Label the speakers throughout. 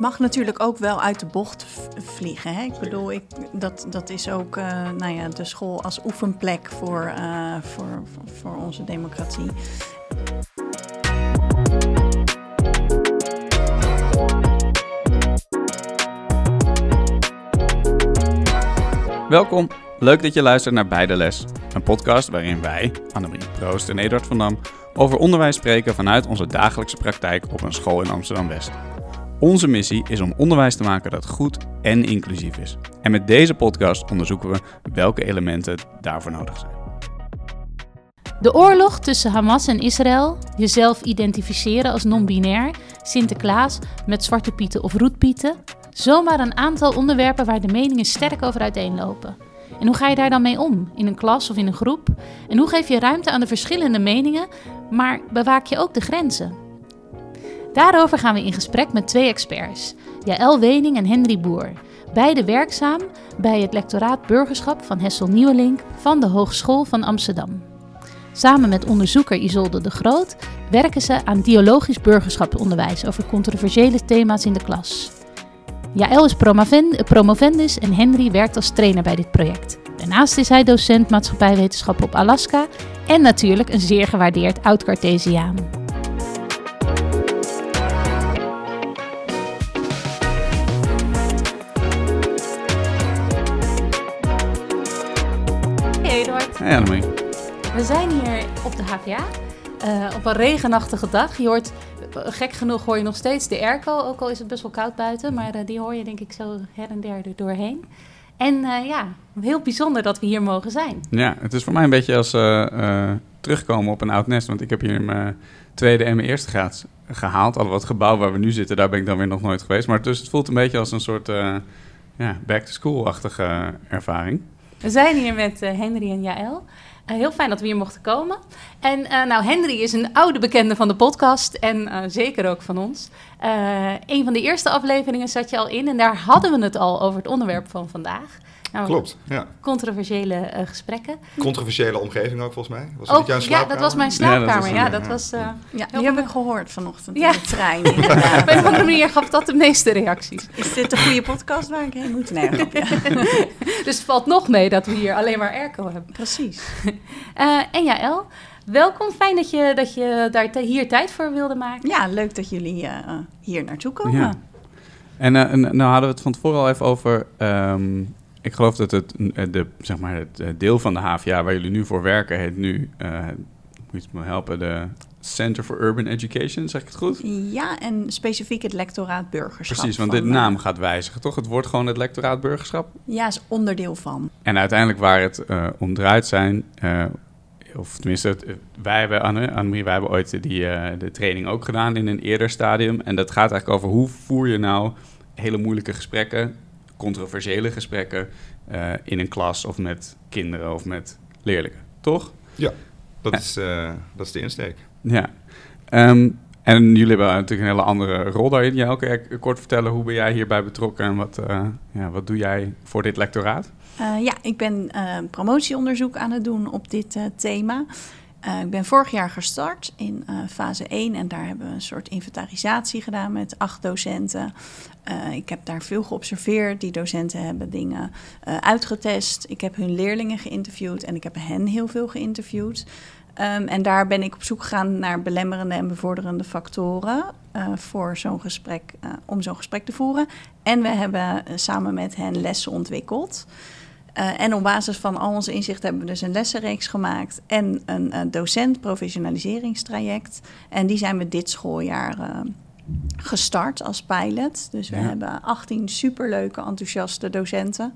Speaker 1: mag natuurlijk ook wel uit de bocht vliegen. Hè? Ik bedoel, ik, dat, dat is ook uh, nou ja, de school als oefenplek voor, uh, voor, voor onze democratie.
Speaker 2: Welkom. Leuk dat je luistert naar Beide Les. Een podcast waarin wij, Annemarie Proost en Eduard van Dam, over onderwijs spreken vanuit onze dagelijkse praktijk op een school in Amsterdam-West. Onze missie is om onderwijs te maken dat goed en inclusief is. En met deze podcast onderzoeken we welke elementen daarvoor nodig zijn.
Speaker 3: De oorlog tussen Hamas en Israël, jezelf identificeren als non-binair, Sinterklaas met zwarte pieten of roetpieten, zomaar een aantal onderwerpen waar de meningen sterk over uiteenlopen. En hoe ga je daar dan mee om, in een klas of in een groep? En hoe geef je ruimte aan de verschillende meningen, maar bewaak je ook de grenzen? Daarover gaan we in gesprek met twee experts, Jaël Wening en Henry Boer. Beide werkzaam bij het lectoraat burgerschap van Hessel Nieuwelink van de Hogeschool van Amsterdam. Samen met onderzoeker Isolde de Groot werken ze aan dialogisch burgerschapsonderwijs over controversiële thema's in de klas. Jaël is promovendus en Henry werkt als trainer bij dit project. Daarnaast is hij docent maatschappijwetenschap op Alaska en natuurlijk een zeer gewaardeerd oud-Cartesiaan. Hey
Speaker 2: Annemie.
Speaker 3: We zijn hier op de HVA uh, op een regenachtige dag. Je hoort, gek genoeg hoor je nog steeds de airco, ook al is het best wel koud buiten. Maar uh, die hoor je denk ik zo her en der er doorheen. En uh, ja, heel bijzonder dat we hier mogen zijn.
Speaker 2: Ja, het is voor mij een beetje als terugkomen op een oud nest. Want ik heb hier mijn tweede en mijn eerste graad gehaald. Al wat gebouw waar we nu zitten, daar ben ik dan weer nog nooit geweest. Maar dus het voelt een beetje als een soort ja, back-to-school-achtige ervaring.
Speaker 3: We zijn hier met Henry en Jaël. Uh, heel fijn dat we hier mochten komen. En uh, nou, Henry is een oude bekende van de podcast en zeker ook van ons. een van de eerste afleveringen zat je al in en daar hadden we het al over het onderwerp van vandaag.
Speaker 4: Nou, Klopt, ja.
Speaker 3: Controversiële uh, gesprekken.
Speaker 4: Controversiële omgeving ook, volgens mij.
Speaker 3: Was dat jouw slaapkamer? Ja, dat was mijn slaapkamer. Ja, dat was...
Speaker 1: Ja, dat was, die heb ik gehoord vanochtend ja. in de trein. Op
Speaker 3: een of andere manier gaf dat de meeste reacties.
Speaker 1: Is dit een goede podcast waar ik heen moet? Nee,
Speaker 3: dus het valt nog mee dat we hier alleen maar airco hebben.
Speaker 1: Precies.
Speaker 3: Uh, en Jaël, welkom. Fijn dat je, dat je daar hier tijd voor wilde maken.
Speaker 1: Ja, leuk dat jullie uh, hier naartoe komen. Ja.
Speaker 2: En, en nou hadden we het van tevoren al even over... Um, ik geloof dat het, de, zeg maar het deel van de HVA waar jullie nu voor werken, heet nu, uh, moet je me helpen, de Center for Urban Education, zeg ik het goed?
Speaker 1: Ja, en specifiek het lectoraat burgerschap.
Speaker 2: Precies, want de naam gaat wijzigen, toch? Het wordt gewoon het lectoraat burgerschap?
Speaker 1: Ja, is onderdeel van.
Speaker 2: En uiteindelijk waar het uh, om draait zijn, uh, of tenminste, wij hebben, Anne, Annemarie, wij hebben ooit die, de training ook gedaan in een eerder stadium. En dat gaat eigenlijk over hoe voer je nou hele moeilijke gesprekken controversiële gesprekken uh, in een klas of met kinderen of met leerlingen, toch?
Speaker 4: Ja, dat, is, uh, dat is de insteek.
Speaker 2: Ja. Um, en jullie hebben natuurlijk een hele andere rol daarin. Jij ook kort vertellen, hoe ben jij hierbij betrokken en wat, uh, ja, wat doe jij voor dit lectoraat?
Speaker 1: ja, ik ben promotieonderzoek aan het doen op dit thema. Uh, ik ben vorig jaar gestart in uh, fase 1 en daar hebben we een soort inventarisatie gedaan met acht docenten. Uh, ik heb daar veel geobserveerd. Die docenten hebben dingen uitgetest. Ik heb hun leerlingen geïnterviewd en ik heb hen heel veel geïnterviewd. Um, en daar ben ik op zoek gegaan naar belemmerende en bevorderende factoren voor zo'n gesprek, om zo'n gesprek te voeren. En we hebben samen met hen lessen ontwikkeld. Uh, en op basis van al onze inzichten hebben we dus een lessenreeks gemaakt en een uh, docent professionaliseringstraject. En die zijn we dit schooljaar uh, gestart als pilot. Dus we hebben 18 superleuke, enthousiaste docenten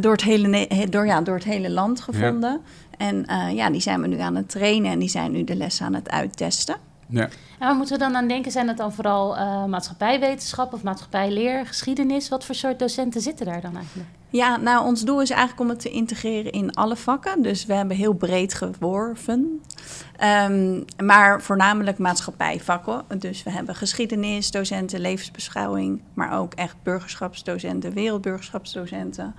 Speaker 1: door, het hele, door, ja, door het hele land gevonden. Ja. En ja, die zijn we nu aan het trainen en die zijn nu de lessen aan het uittesten.
Speaker 3: Ja. Waar moeten we dan aan denken? Zijn het dan vooral uh, maatschappijwetenschap of maatschappijleer, geschiedenis? Wat voor soort docenten zitten daar dan eigenlijk?
Speaker 1: Ja, nou, ons doel is eigenlijk om het te integreren in alle vakken. Dus we hebben heel breed geworven. Um, maar voornamelijk maatschappijvakken. Dus we hebben geschiedenisdocenten, levensbeschouwing, maar ook echt burgerschapsdocenten, wereldburgerschapsdocenten.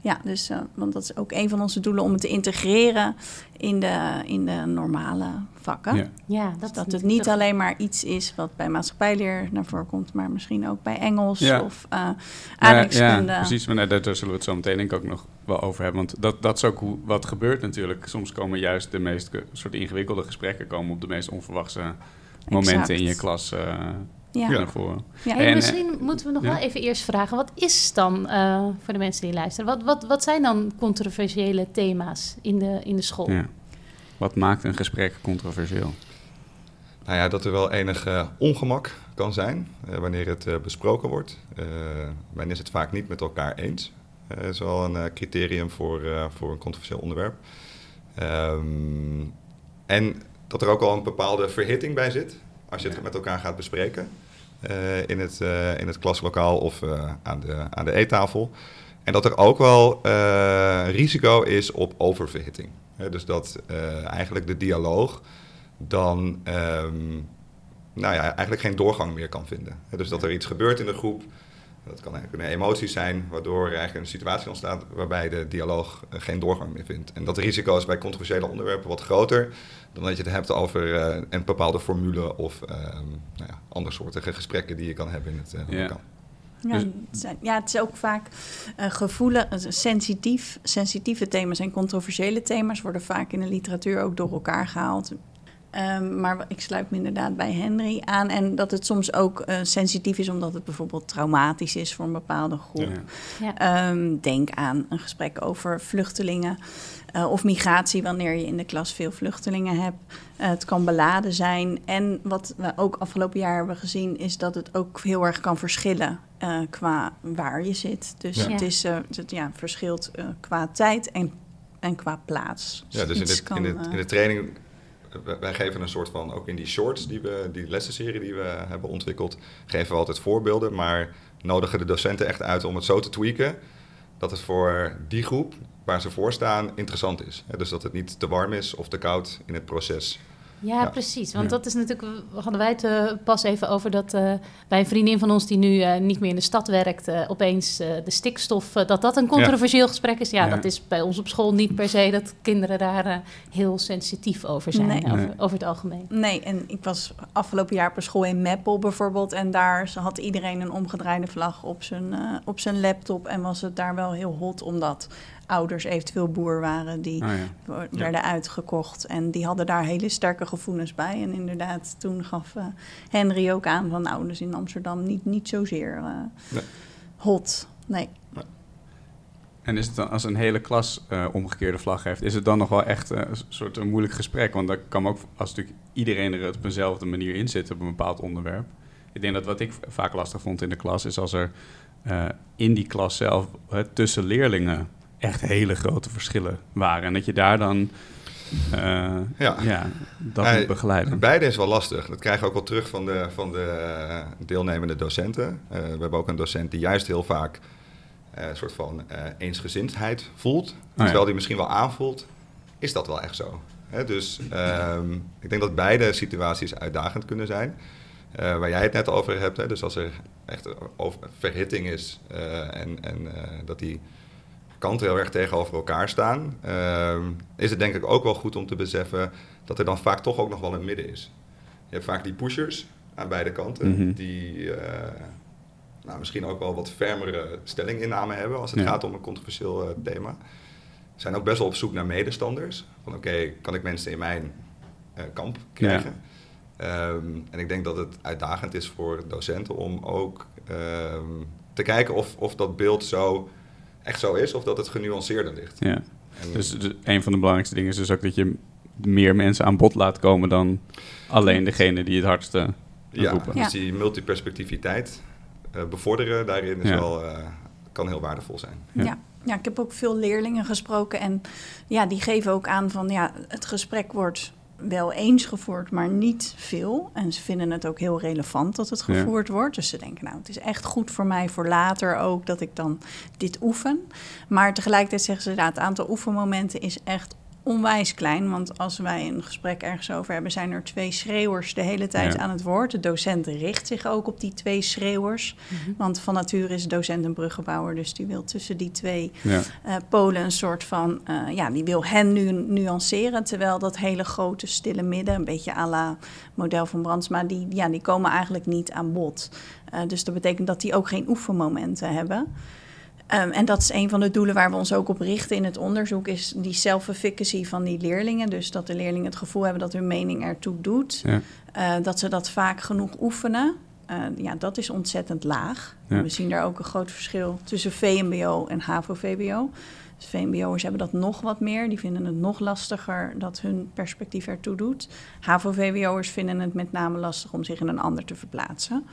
Speaker 1: Ja, dus, uh, want dat is ook een van onze doelen om het te integreren in de, in de normale vakken.
Speaker 3: Ja, ja
Speaker 1: dat, dus dat het niet alleen maar iets is wat bij maatschappijleer naar voren komt, maar misschien ook bij Engels
Speaker 2: ja.
Speaker 1: of uh, aardrijkskunde.
Speaker 2: Ja, precies, maar nee, daar zullen we het zo meteen denk ik ook nog wel over hebben. Want dat, dat is ook hoe, wat gebeurt natuurlijk. Soms komen juist de meest soort ingewikkelde gesprekken komen op de meest onverwachte momenten exact. in je klas. Uh, ja.
Speaker 3: Ja. En, misschien moeten we nog wel even eerst vragen: wat is dan uh, voor de mensen die luisteren? Wat, wat, wat zijn dan controversiële thema's in de, in de school? Ja.
Speaker 2: Wat maakt een gesprek controversieel?
Speaker 4: Nou ja, dat er wel enig uh, ongemak kan zijn uh, wanneer het uh, besproken wordt. men is het vaak niet met elkaar eens. Dat is wel een criterium voor, voor een controversieel onderwerp. Um, en dat er ook al een bepaalde verhitting bij zit als je het met elkaar gaat bespreken. in, het, in het klaslokaal of aan de, aan de eettafel. En dat er ook wel risico is op oververhitting dus dat eigenlijk de dialoog dan um, nou ja, eigenlijk geen doorgang meer kan vinden. dus dat er iets gebeurt in de groep, dat kan eigenlijk emoties zijn, waardoor er eigenlijk een situatie ontstaat waarbij de dialoog uh, geen doorgang meer vindt. En dat risico is bij controversiële onderwerpen wat groter dan dat je het hebt over uh, een bepaalde formule of uh, nou ja, andersoortige gesprekken die je kan hebben in het uh, lokaal.
Speaker 1: Ja, dus, het zijn, ja, het is ook vaak uh, gevoelig, sensitief. Sensitieve thema's en controversiële thema's worden vaak in de literatuur ook door elkaar gehaald. Um, maar ik sluit me inderdaad bij Henry aan. En dat het soms ook uh, sensitief is omdat het bijvoorbeeld traumatisch is voor een bepaalde groep. Ja. Ja. Um, denk aan een gesprek over vluchtelingen. Uh, of migratie wanneer je in de klas veel vluchtelingen hebt. Uh, het kan beladen zijn. En wat we ook afgelopen jaar hebben gezien, is dat het ook heel erg kan verschillen uh, qua waar je zit. Dus ja. het, is, het ja, verschilt qua tijd en, en qua plaats.
Speaker 4: Ja, dus in de, kan, in, de, in de training wij geven een soort van, ook in die shorts, die, we, die lessenserie die we hebben ontwikkeld, geven we altijd voorbeelden, maar nodigen de docenten echt uit om het zo te tweaken dat het voor die groep waar ze voor staan interessant is. Dus dat het niet te warm is of te koud in het proces.
Speaker 3: Ja, precies. Want dat is natuurlijk. We hadden wij het uh, pas even over dat uh, bij een vriendin van ons die nu uh, niet meer in de stad werkt, opeens de stikstof, dat dat een controversieel ja. gesprek is. Ja, ja, dat is bij ons op school niet per se dat kinderen daar heel sensitief over zijn, nee. over, over, het algemeen.
Speaker 1: Nee, en ik was afgelopen jaar per school in Meppel bijvoorbeeld. En daar had iedereen een omgedraaide vlag op zijn, op zijn laptop. En was het daar wel heel hot omdat ouders eventueel boer waren die oh ja. werden ja. uitgekocht. En die hadden daar hele sterke gevoelens bij. En inderdaad, toen gaf uh, Henry ook aan van ouders in Amsterdam niet, niet zozeer uh, nee. hot. Nee. nee.
Speaker 2: En is het dan als een hele klas uh, omgekeerde vlag heeft, is het dan nog wel echt een soort een moeilijk gesprek? Want dat kan ook, als natuurlijk iedereen er op eenzelfde manier in zit op een bepaald onderwerp. Ik denk dat wat ik vaak lastig vond in de klas is als er in die klas zelf tussen leerlingen echt hele grote verschillen waren. En dat je daar dan uh, ja. ja. dat uh, moet begeleiden.
Speaker 4: Beide is wel lastig. Dat krijgen we ook wel terug van de, van de deelnemende docenten. Uh, we hebben ook een docent die juist heel vaak een soort van eensgezindheid voelt. Oh, terwijl die misschien wel aanvoelt, is dat wel echt zo. Hè? Dus um, ik denk dat beide situaties uitdagend kunnen zijn. waar jij het net over hebt, hè? dus als er echt over verhitting is en, en dat die kanten heel erg tegenover elkaar staan, uh, is het denk ik ook wel goed om te beseffen dat er dan vaak toch ook nog wel een midden is. Je hebt vaak die pushers aan beide kanten, mm -hmm. die uh, nou, misschien ook wel wat fermere stellinginname hebben als het ja. gaat om een controversieel uh, thema. Zijn ook best wel op zoek naar medestanders. Van oké, okay, kan ik mensen in mijn uh, kamp krijgen? Ja. Um, en ik denk dat het uitdagend is voor docenten om ook um, te kijken of, of dat beeld zo echt zo is of dat het genuanceerder ligt.
Speaker 2: Ja. En, dus, dus een van de belangrijkste dingen is dus ook dat je meer mensen aan bod laat komen dan alleen degene die het hardste
Speaker 4: ja,
Speaker 2: roepen.
Speaker 4: Dus die multiperspectiviteit uh, bevorderen daarin is ja. wel, uh, kan heel waardevol zijn.
Speaker 1: Ja. ja. Ja. ik heb ook veel leerlingen gesproken en ja, die geven ook aan van ja, het gesprek wordt wel eens gevoerd, maar niet veel. En ze vinden het ook heel relevant dat het gevoerd ja. wordt. Dus ze denken, nou, het is echt goed voor mij voor later ook dat ik dan dit oefen. Maar tegelijkertijd zeggen ze, ja, het aantal oefenmomenten is echt onwijs klein. Want als wij een gesprek ergens over hebben, zijn er twee schreeuwers de hele tijd
Speaker 2: Ja.
Speaker 1: aan het woord. De docent richt zich ook op die twee schreeuwers.
Speaker 3: Mhm.
Speaker 1: Want van nature is de docent een bruggenbouwer. Dus die wil tussen die twee
Speaker 2: Ja.
Speaker 1: eh, polen een soort van... eh, ja, die wil hen nu nuanceren. Terwijl dat hele grote stille midden, een beetje à la model van Brandsma... die, ja, die komen eigenlijk niet aan bod. Eh, dus dat betekent dat die ook geen oefenmomenten hebben... Um, en dat is een van de doelen waar we ons ook op richten in het onderzoek, is die self-efficacy van die leerlingen. Dus dat de leerlingen het gevoel hebben dat hun mening ertoe doet.
Speaker 2: Ja.
Speaker 1: Uh, dat ze dat vaak genoeg oefenen. Uh, ja, dat is ontzettend laag.
Speaker 2: Ja.
Speaker 1: We zien daar ook een groot verschil tussen VMBO en HAVO-VBO. Dus VMBO'ers hebben dat nog wat meer. Die vinden het nog lastiger dat hun perspectief ertoe doet. HAVO-VBO'ers vinden het met name lastig om zich in een ander te verplaatsen.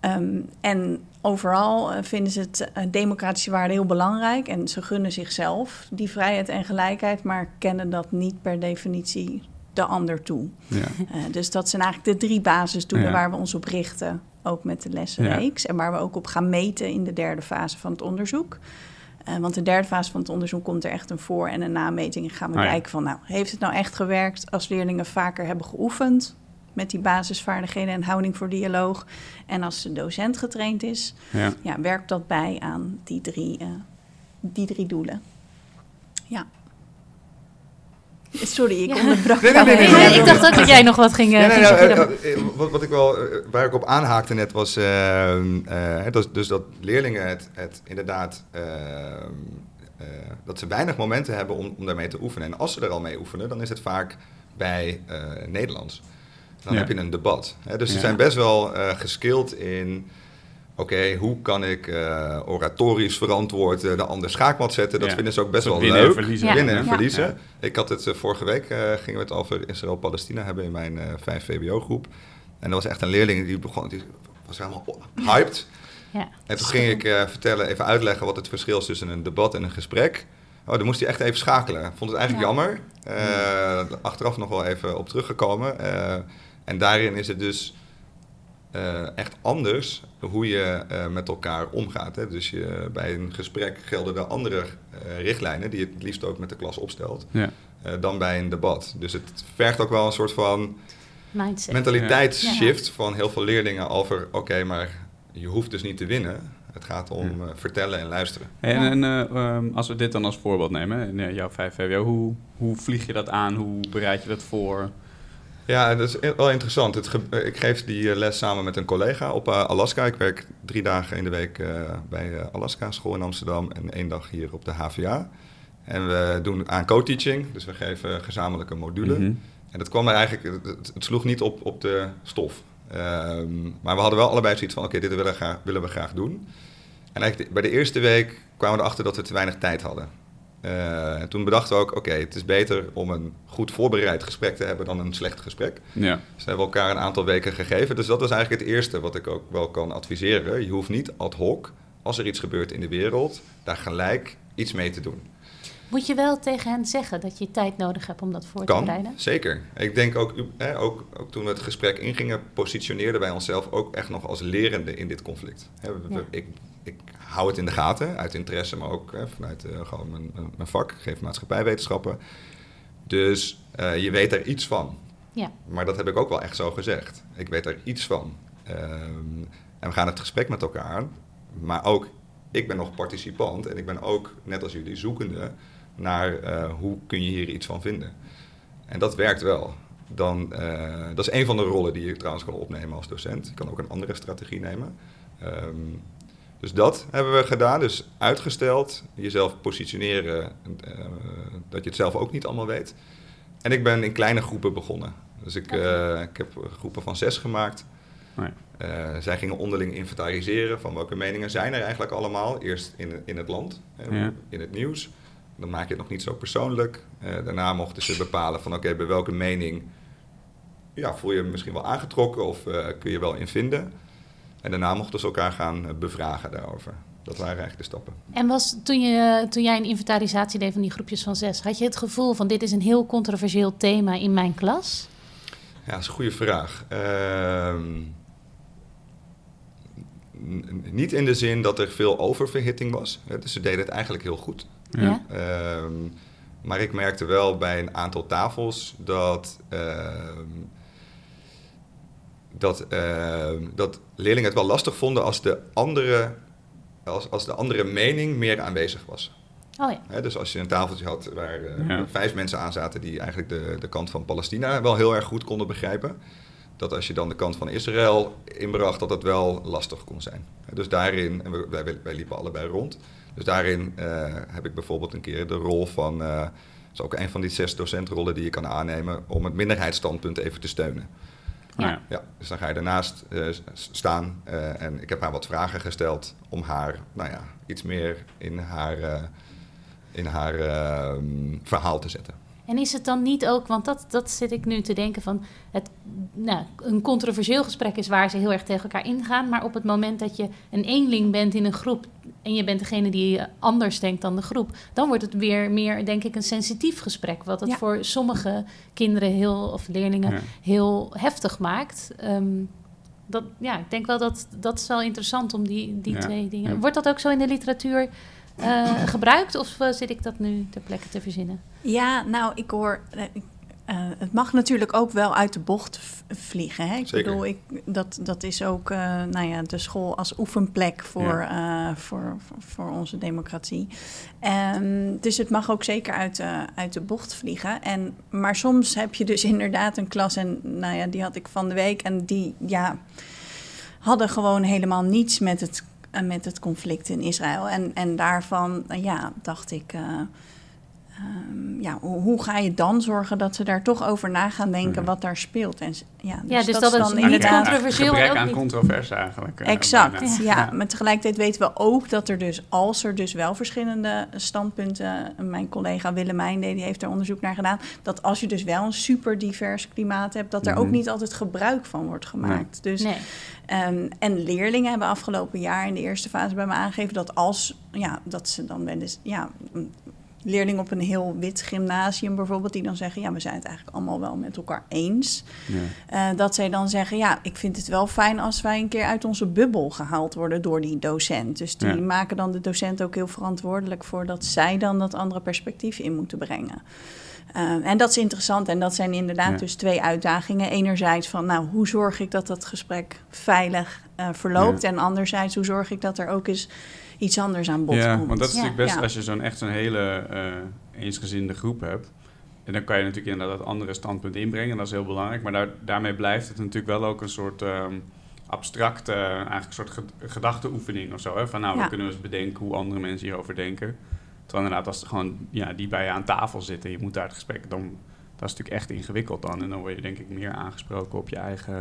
Speaker 2: Ja.
Speaker 1: Um, en overal uh, vinden ze het uh, democratische waarden heel belangrijk. En ze gunnen zichzelf die vrijheid en gelijkheid, maar kennen dat niet per definitie de ander toe.
Speaker 2: Ja.
Speaker 1: Uh, dus dat zijn eigenlijk de drie basisdoelen
Speaker 2: Ja.
Speaker 1: waar we ons op richten, ook met de lessenreeks. En waar we ook op gaan meten in de derde fase van het onderzoek. Uh, want de derde fase van het onderzoek komt er echt een voor- en een nameting. En gaan we
Speaker 2: Oh ja.
Speaker 1: kijken van, nou, heeft het nou echt gewerkt als leerlingen vaker hebben geoefend met die basisvaardigheden en houding voor dialoog? En als de docent getraind is,
Speaker 2: Ja.
Speaker 1: ja, werkt dat bij aan die drie, uh, die drie doelen. Ja. Sorry, ik
Speaker 3: Ja.
Speaker 1: onderbrak
Speaker 4: Nee, nee, nee,
Speaker 1: jou.
Speaker 4: nee, nee,
Speaker 3: Nee, ik dacht ook dat jij nog wat ging, uh,
Speaker 4: nou, eh, eh, wat, wat ik wel, eh, waar ik op aanhaakte net was, eh, eh, dus, dus dat leerlingen het, het inderdaad, eh, eh, dat ze weinig momenten hebben om, om daarmee te oefenen. En als ze er al mee oefenen, dan is het vaak bij eh, Nederlands. Dan
Speaker 2: Ja.
Speaker 4: heb je een debat. Hè? Dus ze
Speaker 2: Ja.
Speaker 4: zijn best wel eh geskild in, oké, hoe kan ik eh, oratorisch verantwoord eh, de ander schaakmat zetten? Dat
Speaker 2: Ja.
Speaker 4: vinden ze ook best wel
Speaker 2: winnen en
Speaker 4: leuk.
Speaker 2: verliezen.
Speaker 3: Ja.
Speaker 4: Winnen en
Speaker 3: Ja.
Speaker 4: verliezen.
Speaker 2: Ja.
Speaker 4: Ik had het vorige week, eh, gingen we het over Israël-Palestina hebben in mijn eh 5 VBO-groep. En er was echt een leerling die begon, die was helemaal hyped.
Speaker 3: Ja.
Speaker 4: En toen ging ik eh, vertellen, even uitleggen wat het verschil is tussen een debat en een gesprek. Oh, dan moest hij echt even schakelen. Ik vond het eigenlijk
Speaker 3: Ja.
Speaker 4: jammer. Eh, achteraf nog wel even op teruggekomen. En daarin is het dus eh, echt anders hoe je eh, met elkaar omgaat. Hè? Dus je, bij een gesprek gelden er andere eh, richtlijnen die je het liefst ook met de klas opstelt.
Speaker 2: Ja.
Speaker 4: eh, dan bij een debat. Dus het vergt ook wel een soort van
Speaker 3: Mindset.
Speaker 4: mentaliteitsshift van heel veel leerlingen over... oké, maar je hoeft dus niet te winnen. Het gaat om
Speaker 2: Ja.
Speaker 4: eh, vertellen en luisteren.
Speaker 2: En,
Speaker 3: Ja.
Speaker 2: en eh, ehm, als we dit dan als voorbeeld nemen, in jouw 5 VWO, hoe, hoe vlieg je dat aan? Hoe bereid je dat voor?
Speaker 4: Ja, dat is wel interessant. Het ge- ik geef die eh, les samen met een collega op eh, Alaska. Ik werk drie dagen in de week eh, bij Alaska School in Amsterdam en één dag hier op de HVA. En we doen aan co-teaching, dus we geven gezamenlijke module.
Speaker 2: Mhm.
Speaker 4: En dat kwam er eigenlijk, het, het sloeg niet op, op de stof. Ehm, maar we hadden wel allebei zoiets van, oké, dit willen we, graag, willen we graag doen. En eigenlijk bij de eerste week kwamen we erachter dat we te weinig tijd hadden. Eh, en toen bedachten we ook, oké, het is beter om een goed voorbereid gesprek te hebben dan een slecht gesprek.
Speaker 2: Ja.
Speaker 4: Dus we hebben elkaar een aantal weken gegeven. Dus dat was eigenlijk het eerste wat ik ook wel kan adviseren. Je hoeft niet ad hoc, als er iets gebeurt in de wereld, daar gelijk iets mee te doen.
Speaker 3: Moet je wel tegen hen zeggen dat je tijd nodig hebt om dat voor te
Speaker 4: Kan,
Speaker 3: bereiden?
Speaker 4: zeker. Ik denk ook, hè, ook, ook toen we het gesprek ingingen, positioneerden wij onszelf ook echt nog als lerende in dit conflict. Hè, we- we-
Speaker 3: Ja.
Speaker 4: ik, ik hou het in de gaten, uit interesse, maar ook hè, vanuit eh, gewoon mijn, mijn- vak. Geef maatschappijwetenschappen. Dus eh, je weet er iets van.
Speaker 3: Ja.
Speaker 4: Maar dat heb ik ook wel echt zo gezegd. Ik weet er iets van. Ehm, en we gaan het gesprek met elkaar aan. Maar ook, ik ben nog participant en ik ben ook, net als jullie, zoekende naar eh, hoe kun je hier iets van vinden. En dat werkt wel. Dan, dat is een van de rollen die je trouwens kan opnemen als docent. Je kan ook een andere strategie nemen. Ehm, dus dat hebben we gedaan. Dus uitgesteld, jezelf positioneren, eh, dat je het zelf ook niet allemaal weet. En ik ben in kleine groepen begonnen. Dus ik, eh, ik heb groepen van zes gemaakt.
Speaker 2: Oh ja.
Speaker 4: Eh, zij gingen onderling inventariseren van welke meningen zijn er eigenlijk allemaal. Eerst in, in het land,
Speaker 2: Ja.
Speaker 4: in het nieuws. Dan maak je het nog niet zo persoonlijk. Daarna mochten ze bepalen van oké, bij welke mening ja, voel je je misschien wel aangetrokken of kun je wel in vinden. En daarna mochten ze elkaar gaan eh, bevragen daarover. Dat waren eigenlijk de stappen.
Speaker 3: En was toen, je, toen jij een inventarisatie deed van die groepjes van zes, had je het gevoel van dit is een heel controversieel thema in mijn klas?
Speaker 4: Ja, dat is een goede vraag. Ehm, niet in de zin dat er veel oververhitting was. hè, Dus ze deden het eigenlijk heel goed.
Speaker 2: Ja.
Speaker 3: Ja?
Speaker 4: Ehm, Maar ik merkte wel bij een aantal tafels dat, ehm, dat, ehm, dat leerlingen het wel lastig vonden als de andere, als, als de andere mening meer aanwezig was.
Speaker 3: Oh ja.
Speaker 4: Hè, dus als je een tafeltje had waar eh,
Speaker 2: Ja.
Speaker 4: vijf mensen aan zaten die eigenlijk de, de kant van Palestina wel heel erg goed konden begrijpen. Dat als je dan de kant van Israël inbracht, dat dat wel lastig kon zijn. Hè, Dus daarin, en we- wij, wij liepen allebei rond. Dus daarin eh, heb ik bijvoorbeeld een keer de rol van, eh, dat is ook een van die zes docentrollen die je kan aannemen, om het minderheidsstandpunt even te steunen.
Speaker 2: Nou ja.
Speaker 4: Ja, dus dan ga je daarnaast eh, staan eh, en ik heb haar wat vragen gesteld om haar, nou ja, iets meer in haar, eh, in haar eh, verhaal te zetten.
Speaker 3: En is het dan niet ook, want dat, dat zit ik nu te denken van, het, nou, een controversieel gesprek is waar ze heel erg tegen elkaar ingaan, maar op het moment dat je een eenling bent in een groep en je bent degene die anders denkt dan de groep, dan wordt het weer meer, denk ik, een sensitief gesprek, wat het
Speaker 1: Ja.
Speaker 3: voor sommige kinderen heel, of leerlingen
Speaker 2: Ja.
Speaker 3: heel heftig maakt. Ehm, dat, ja, ik denk wel dat dat is wel interessant om die, die
Speaker 2: Ja.
Speaker 3: twee dingen.
Speaker 2: Ja.
Speaker 3: Wordt dat ook zo in de literatuur eh, gebruikt of eh, zit ik dat nu ter plekke te verzinnen?
Speaker 1: Ja, nou, ik hoor. eh, ik- het mag natuurlijk ook wel uit de bocht vliegen. Hè? Ik
Speaker 4: Zeker.
Speaker 1: bedoel, ik, dat, dat is ook eh, nou ja, de school als oefenplek voor, eh, voor, voor, voor onze democratie. Ehm, dus het mag ook zeker uit, de uit de bocht vliegen. En, maar soms heb je dus inderdaad een klas, en nou ja, die had ik van de week. En die ja, hadden gewoon helemaal niets met het, met het conflict in Israël. En, en daarvan eh, ja, dacht ik. Eh, Ehm, ja, hoe, hoe ga je dan zorgen dat ze daar toch over na gaan denken
Speaker 2: Ja.
Speaker 1: wat daar speelt? En, ja, dus,
Speaker 3: Ja, dus dat
Speaker 1: is
Speaker 3: is
Speaker 1: dan
Speaker 3: niet
Speaker 1: inderdaad...
Speaker 3: controversieel
Speaker 2: Gebrek
Speaker 3: ook
Speaker 2: aan
Speaker 3: niet-
Speaker 2: controverse eigenlijk. eh,
Speaker 1: Exact, ja.
Speaker 2: Ja.
Speaker 1: Maar tegelijkertijd weten we ook dat er dus, als er dus wel verschillende standpunten... Mijn collega Willemijn, die heeft er onderzoek naar gedaan... dat als je dus wel een super divers klimaat hebt... dat er ook
Speaker 2: Mhm.
Speaker 1: niet altijd gebruik van wordt gemaakt. Dus
Speaker 3: Nee.
Speaker 1: Ehm, en leerlingen hebben afgelopen jaar in de eerste fase bij me aangegeven dat als ja, dat ze dan wel eens ja, een leerling op een heel wit gymnasium bijvoorbeeld, die dan zeggen, ja, we zijn het eigenlijk allemaal wel met elkaar eens.
Speaker 2: Ja.
Speaker 1: Eh, dat zij dan zeggen, ja, ik vind het wel fijn als wij een keer uit onze bubbel gehaald worden door die docent. Dus die
Speaker 2: Ja.
Speaker 1: maken dan de docent ook heel verantwoordelijk voor dat zij dan dat andere perspectief in moeten brengen. Eh, en dat is interessant en dat zijn inderdaad
Speaker 2: Ja.
Speaker 1: dus twee uitdagingen. Enerzijds van, nou, hoe zorg ik dat dat gesprek veilig eh, verloopt? En anderzijds, hoe zorg ik dat er ook eens iets anders aan bod
Speaker 2: Ja,
Speaker 1: komt?
Speaker 2: want dat is
Speaker 3: Ja.
Speaker 2: natuurlijk best,
Speaker 1: Ja.
Speaker 2: als je zo'n echt zo'n hele eh, eensgezinde groep hebt. En dan kan je natuurlijk inderdaad dat andere standpunt inbrengen. En dat is heel belangrijk. Maar daar, daarmee blijft het natuurlijk wel ook een soort ehm abstracte, eigenlijk een soort ged- gedachteoefening of zo. Hè? Van nou,
Speaker 1: Ja.
Speaker 2: we kunnen eens bedenken hoe andere mensen hierover denken. Terwijl inderdaad, als er gewoon ja, die bij je aan tafel zitten, je moet daar het gesprek, dan dat is natuurlijk echt ingewikkeld dan. En dan word je denk ik meer aangesproken op je eigen,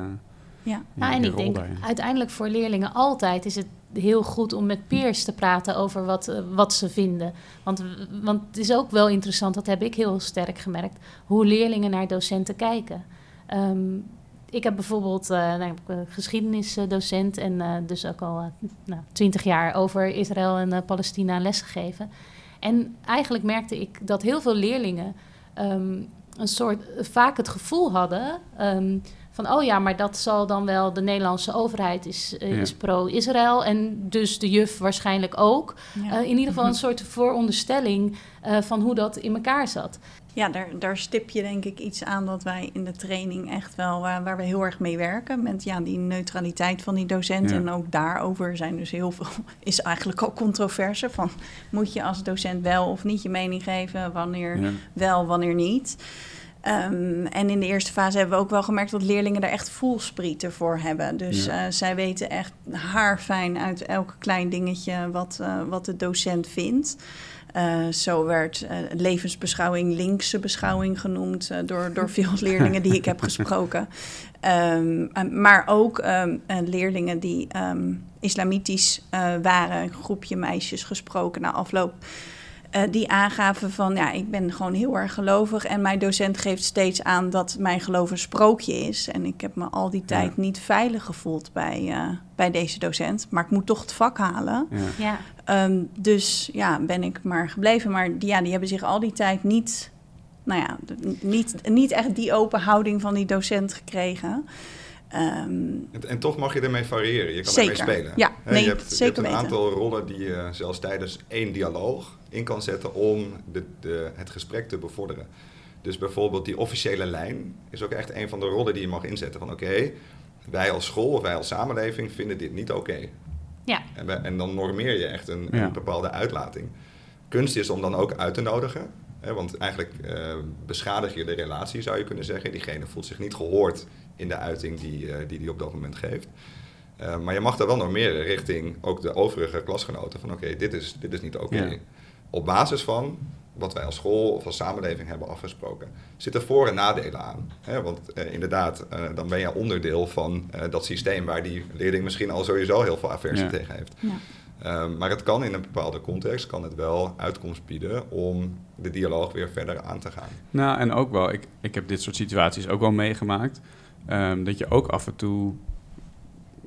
Speaker 1: Ja.
Speaker 2: ja,
Speaker 3: Ja, en ik denk
Speaker 2: daarin.
Speaker 3: uiteindelijk voor leerlingen altijd is het heel goed om met peers te praten over wat, eh, wat ze vinden. Want, want het is ook wel interessant, dat heb ik heel sterk gemerkt, hoe leerlingen naar docenten kijken. Ehm, ik heb bijvoorbeeld eh, nou, ben geschiedenisdocent en eh, dus ook al eh, nou, twintig jaar over Israël en eh, Palestina lesgegeven. En eigenlijk merkte ik dat heel veel leerlingen ehm, een soort vaak het gevoel hadden ehm, van oh ja, maar dat zal dan wel de Nederlandse overheid is, eh,
Speaker 2: Ja.
Speaker 3: is pro-Israël en dus de juf waarschijnlijk ook.
Speaker 1: Ja.
Speaker 3: Eh, in ieder geval een soort vooronderstelling eh, van hoe dat in elkaar zat.
Speaker 1: Ja, daar, daar stip je denk ik iets aan dat wij in de training echt wel, waar, waar we heel erg mee werken. Met ja, die neutraliteit van die docent.
Speaker 2: Ja.
Speaker 1: En ook daarover zijn dus heel veel, is eigenlijk ook controverse. Van moet je als docent wel of niet je mening geven? Wanneer
Speaker 2: Ja.
Speaker 1: wel, wanneer niet? Ehm, en in de eerste fase hebben we ook wel gemerkt dat leerlingen daar echt voelsprieten voor hebben. Dus
Speaker 2: Ja.
Speaker 1: eh, zij weten echt haarfijn uit elk klein dingetje wat, eh, wat de docent vindt. Eh, zo werd levensbeschouwing linkse beschouwing genoemd door, door veel leerlingen die ik heb gesproken. Ehm, eh, maar ook ehm, eh, leerlingen die islamitisch waren, een groepje meisjes gesproken na afloop. Eh, die aangaven van, ja, ik ben gewoon heel erg gelovig en mijn docent geeft steeds aan dat mijn geloof een sprookje is. En ik heb me al die tijd niet veilig gevoeld bij, eh, bij deze docent, maar ik moet toch het vak halen.
Speaker 2: Ja.
Speaker 3: Ja,
Speaker 1: Ehm, dus ja, ben ik maar gebleven. Maar die, ja, die hebben zich al die tijd niet, nou ja, niet, niet echt die open houding van die docent gekregen. Ehm,
Speaker 4: en, en, toch mag je ermee variëren. Je kan
Speaker 1: zeker.
Speaker 4: ermee spelen.
Speaker 1: Ja, nee,
Speaker 4: je hebt,
Speaker 1: zeker
Speaker 4: je hebt een
Speaker 1: weten.
Speaker 4: aantal rollen die je zelfs tijdens één dialoog in kan zetten om de, de, het gesprek te bevorderen. Dus bijvoorbeeld die officiële lijn is ook echt een van de rollen die je mag inzetten. Van oké, wij als school of wij als samenleving vinden dit niet oké.
Speaker 3: Ja.
Speaker 4: En, we- en dan normeer je echt een,
Speaker 2: Ja.
Speaker 4: een bepaalde uitlating. Kunst is om dan ook uit te nodigen. Hè, want eigenlijk eh, beschadig je de relatie, zou je kunnen zeggen. Diegene voelt zich niet gehoord in de uiting die eh, die, die op dat moment geeft. Eh, maar je mag daar wel normeren richting ook de overige klasgenoten. Van oké, dit, is, dit is niet oké.
Speaker 2: Ja.
Speaker 4: Op basis van wat wij als school of als samenleving hebben afgesproken. Zitten voor- en nadelen aan. Hè? Want eh, inderdaad, eh, dan ben je onderdeel van eh, dat systeem waar die leerling misschien al sowieso heel veel aversie
Speaker 2: Ja.
Speaker 4: tegen heeft.
Speaker 1: Ja.
Speaker 4: Ehm, maar het kan in een bepaalde context kan het wel uitkomst bieden om de dialoog weer verder aan te gaan.
Speaker 2: Nou, en ook wel, ik, ik heb dit soort situaties ook wel meegemaakt. Ehm, dat je ook af en toe